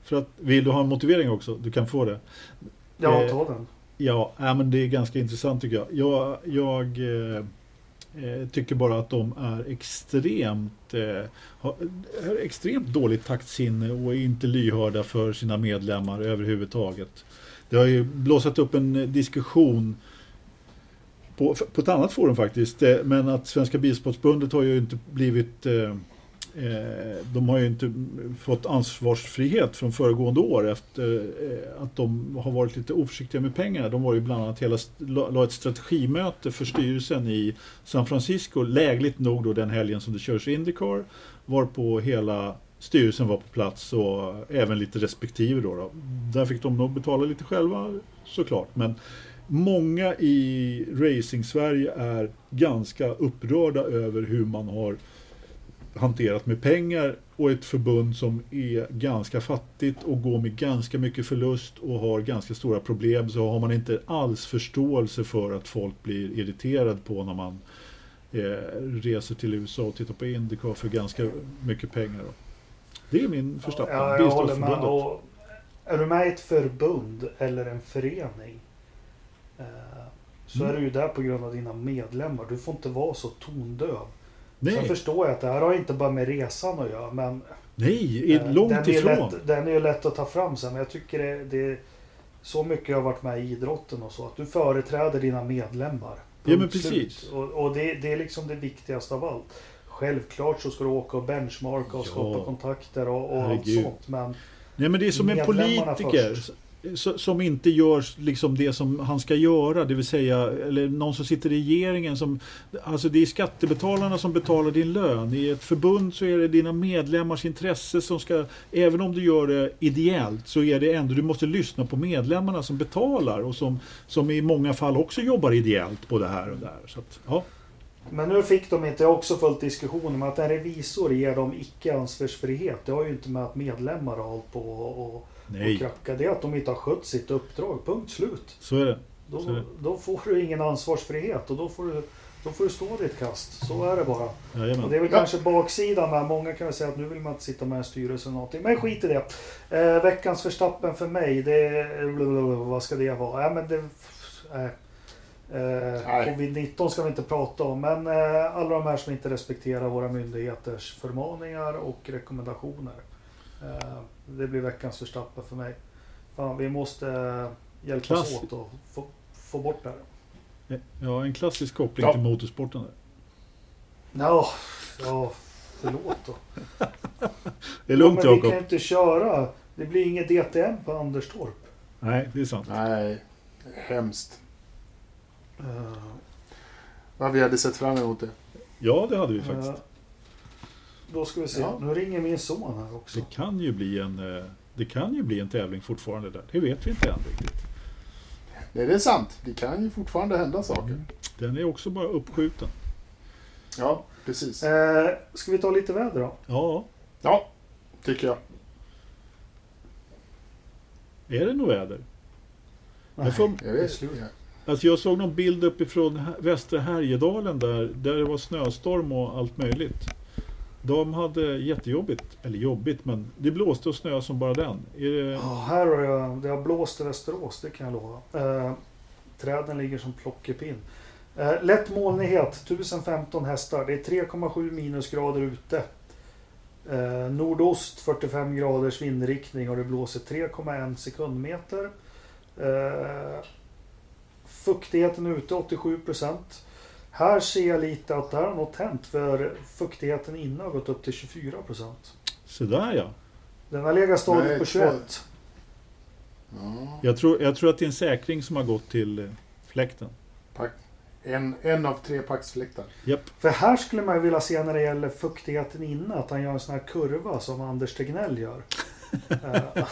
För att, vill du ha en motivering också? Du kan få det. ja Eh, ta den. Ja, ja, men det är ganska intressant tycker jag. Jag, jag eh, eh, tycker bara att de är extremt, eh, har, har extremt dåligt taktsinne och är inte lyhörda för sina medlemmar överhuvudtaget. Det har ju blåsat upp en diskussion på, på ett annat forum faktiskt, eh, men att Svenska Bilsportförbundet har ju inte blivit eh, eh, de har ju inte fått ansvarsfrihet från föregående år efter att de har varit lite oförsiktiga med pengarna. De var ju bland annat hela, la la ett strategimöte för styrelsen i San Francisco, lägligt nog då den helgen som det körs Indycar, varpå hela styrelsen var på plats och även lite respektive då. då. Där fick de nog betala lite själva såklart. Men många i Racing-Sverige är ganska upprörda över hur man har hanterat med pengar och ett förbund som är ganska fattigt och går med ganska mycket förlust och har ganska stora problem så har man inte alls förståelse för att folk blir irriterad på när man eh, reser till USA och tittar på Indycar för ganska mycket pengar. Då. Det är min förstappen. Ja, jag håller med. Och är du med i ett förbund eller en förening så Mm. är du ju där på grund av dina medlemmar. Du får inte vara så tondöv. Sen Nej, förstår jag att det här har inte bara med resan att göra. Men nej, eh, långt den är ifrån. Lätt, den är ju lätt att ta fram sen. Men jag tycker det, det så mycket jag har varit med i idrotten och så. Att du företräder dina medlemmar. Ja, men precis. Och, och det, det är liksom det viktigaste av allt. Självklart så ska du åka och benchmarka och Ja. skapa kontakter och, och allt sånt. Men Nej men det är som en politiker först som inte gör liksom det som han ska göra, det vill säga eller någon som sitter i regeringen som Alltså det är skattebetalarna som betalar din lön. I ett förbund så är det dina medlemmars intresse som ska Även om du gör det ideellt så är det ändå Du måste lyssna på medlemmarna som betalar och som Som i många fall också jobbar ideellt både här och där. Så att, ja. Men nu fick de inte, jag har också följt diskussionen med att en revisor ger dem icke ansvarsfrihet. Det har ju inte med att medlemmar har hållit på och, och, Nej, och kracka. Det är att de inte har skött sitt uppdrag. Punkt slut. så är det. Då, Så är det. då får du ingen ansvarsfrihet och då får du, då får du stå ditt kast. Så är det bara. Och det är väl Ja. kanske baksidan med. Många kan väl säga att nu vill man inte sitta med i styrelsen eller någonting. Men skit i det. Eh, veckans förstappen för mig, det är... Vad ska det vara? Ja, men det... Eh, eh, Nej. Covid-19 ska vi inte prata om. Men eh, alla de här som inte respekterar våra myndigheters förmaningar och rekommendationer. Eh, det blir veckans förstappen för mig. Fan, vi måste eh, hjälpas Klass. åt och få, få bort det här. Ja, en klassisk koppling Ja. till motorsporten. Där. Ja, ja förlåt då. (laughs) Det är lugnt ja, men vi kan inte köra. Det blir inget DTM på Anderstorp. Nej, det är sant. Nej, hemskt. Uh, Ja, vi hade sett fram emot det. Ja, det hade vi faktiskt. eh, då ska vi se. Ja. Nu ringer min son här också. Det kan ju bli en, eh, det kan ju bli en tävling fortfarande där. Det vet vi inte än riktigt. Nej, det är sant. Det kan ju fortfarande hända saker. Den är också bara uppskjuten. Ja, precis. Eh, ska vi ta lite väder då? Ja, Ja, tycker jag. är det nog väder? Nej, Jag får- Jag vet. slut. Alltså jag såg någon bild uppifrån västra Härjedalen där, där det var snöstorm och allt möjligt. De hade jättejobbigt, eller jobbigt, men det blåste och snöade som bara den. Är det, Ja, här har jag, det har blåst i Västerås, det kan jag lova. Eh, träden ligger som plockepinn. Eh, lätt molnighet, 1015 hästar. Det är 3,7 minusgrader ute. Eh, nordost 45 graders vindriktning och det blåser 3,1 sekundmeter. Eh, fuktigheten ute 87 procent. Här ser jag lite att det här har något hänt för fuktigheten inne har gått upp till 24 procent. så där ja. Den har legat stadigt Nej, på två- 21. Ja. Jag tror, jag tror att det är en säkring som har gått till eh, fläkten. En, en av tre paxfläktar. Japp. För här skulle man vilja se när det gäller fuktigheten inne att han gör en sån här kurva som Anders Tegnell gör. (laughs) Eh,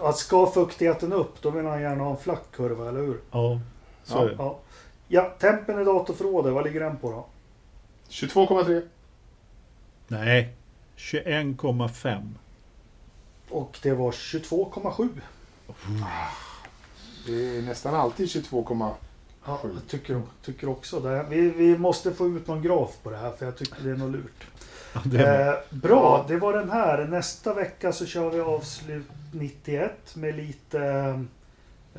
att ska fuktigheten upp då vill han gärna ha en flack kurva, eller hur? Ja, så Ja. är det. Ja, ja tempen i datorförrådet, vad ligger den på då? 22,3. Nej, 21,5. Och det var 22,7. Det är nästan alltid 22,7. Ja, jag tycker, tycker också det. Vi, vi måste få ut någon graf på det här för jag tycker det är något lurt. Ja, det är. Eh, bra, det var den här. Nästa vecka så kör vi avslut 91 med lite...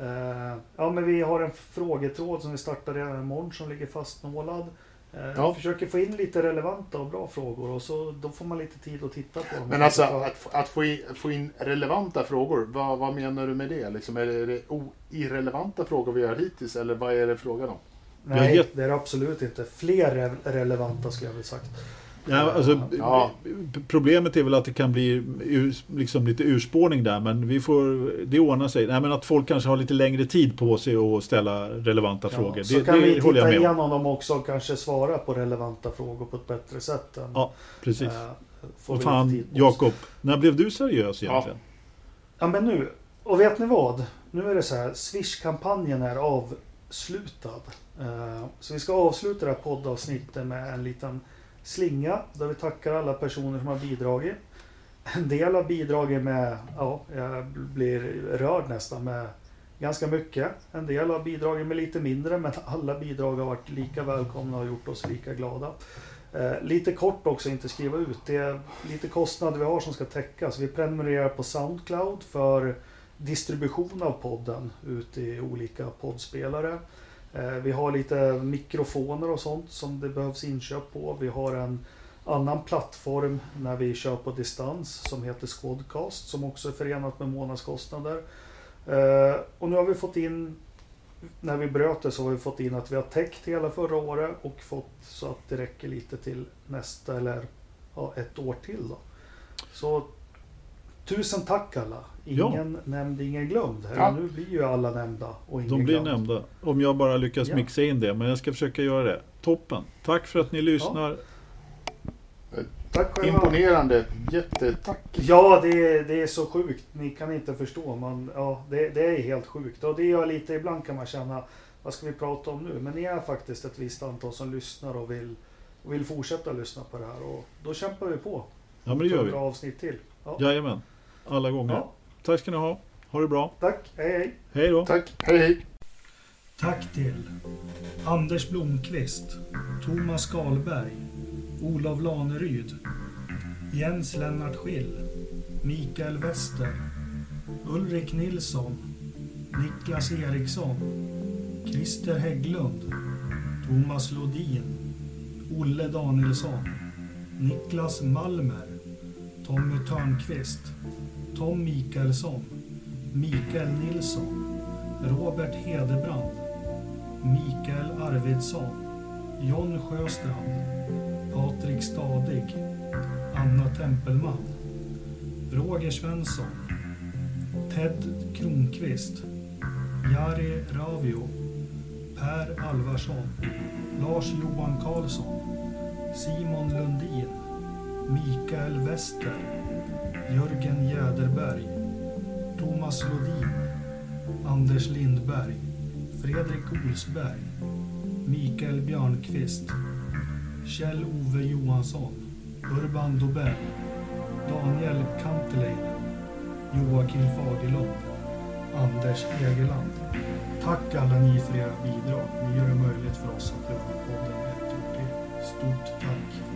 Eh, ja, men vi har en frågetråd som vi startar redan imorgon som ligger fastnålad. Eh, Ja. Vi försöker få in lite relevanta och bra frågor och så då får man lite tid att titta på dem. Men alltså att, att få, in, få in relevanta frågor, vad, vad menar du med det? Liksom, är det, är det o, irrelevanta frågor vi har hittills eller vad är det frågan om? Nej, det är det absolut inte. Fler re- relevanta skulle jag väl sagt. Ja, alltså, Ja. Problemet är väl att det kan bli liksom lite urspårning där, men vi får, det ordnar sig. Nej, men att folk kanske har lite längre tid på sig att ställa relevanta frågor. Ja, så Det, kan det vi titta igenom dem också och kanske svara på relevanta frågor på ett bättre sätt. Än, Ja, Precis. eh, får Och fan. Jakob, när blev du seriös egentligen? Ja men nu, och vet ni vad? Nu är det så här, Swish-kampanjen är avslutad. Eh, Så vi ska avsluta det här poddavsnittet med en liten slinga där vi tackar alla personer som har bidragit. En del har bidragit med, ja, jag blir rörd nästan med ganska mycket. En del har bidragit med lite mindre men alla bidrag har varit lika välkomna och gjort oss lika glada. Eh, lite kort också, inte skriva ut. Det är lite kostnader vi har som ska täckas. Vi prenumererar på Soundcloud för distribution av podden ut i olika poddspelare. Eh, vi har lite mikrofoner och sånt som det behövs inköp på. Vi har en annan plattform när vi kör på distans som heter Squadcast som också är förenat med månadskostnader. Eh, och nu har vi fått in när vi bröt det så har vi fått in att vi har täckt hela förra året och fått så att det räcker lite till nästa eller ja, ett år till då. Så tusen tack alla. Ja. Ingen nämnd, ingen glömd. Eller Ja. Nu blir ju alla nämnda och ingen De blir glömd. nämnda. Om jag bara lyckas Ja. mixa in det, men jag ska försöka göra det. Toppen. Tack för att ni lyssnar. Tack själva. Imponerande. Jättetack. Ja, det är, det är så sjukt. Ni kan inte förstå. Man, ja, det, det är helt sjukt. Och det gör lite, ibland kan man känna, vad ska vi prata om nu? Men ni är faktiskt ett visst antal som lyssnar och vill, och vill fortsätta lyssna på det här. Och då kämpar vi på. Ja, men det gör Ett bra vi. avsnitt till. Ja. Jajamän. Alla gånger. Ja, Tack ska ni ha. Ha det bra. tack, hej hej. Hej då. Tack. Hej hej. Tack till Anders Blomqvist, Thomas Skalberg, Olof Laneryd, Jens Lennart Schill, Mikael Wester, Ulrik Nilsson, Niklas Eriksson, Christer Hägglund, Thomas Lodin, Olle Danielsson, Niklas Malmer, Tommy Törnqvist, Tom Mikaelsson, Mikael Nilsson, Robert Hedebrand, Mikael Arvidsson, John Sjöstrand, Patrik Stadig, Anna Tempelman, Roger Svensson, Ted Kronqvist, Jari Ravio, Per Alvarsson, Lars Johan Karlsson, Simon Lundin, Mikael Wester, Jörgen Jäderberg, Thomas Lodin, Anders Lindberg, Fredrik Olsberg, Mikael Björnqvist, Kjell-Ove Johansson, Urban Dobell, Daniel Kanteleinen, Joakim Fagerlund, Anders Egeland. Tack alla ni för era bidrag. Ni gör det möjligt för oss att göra podden ett år till. Stort tack!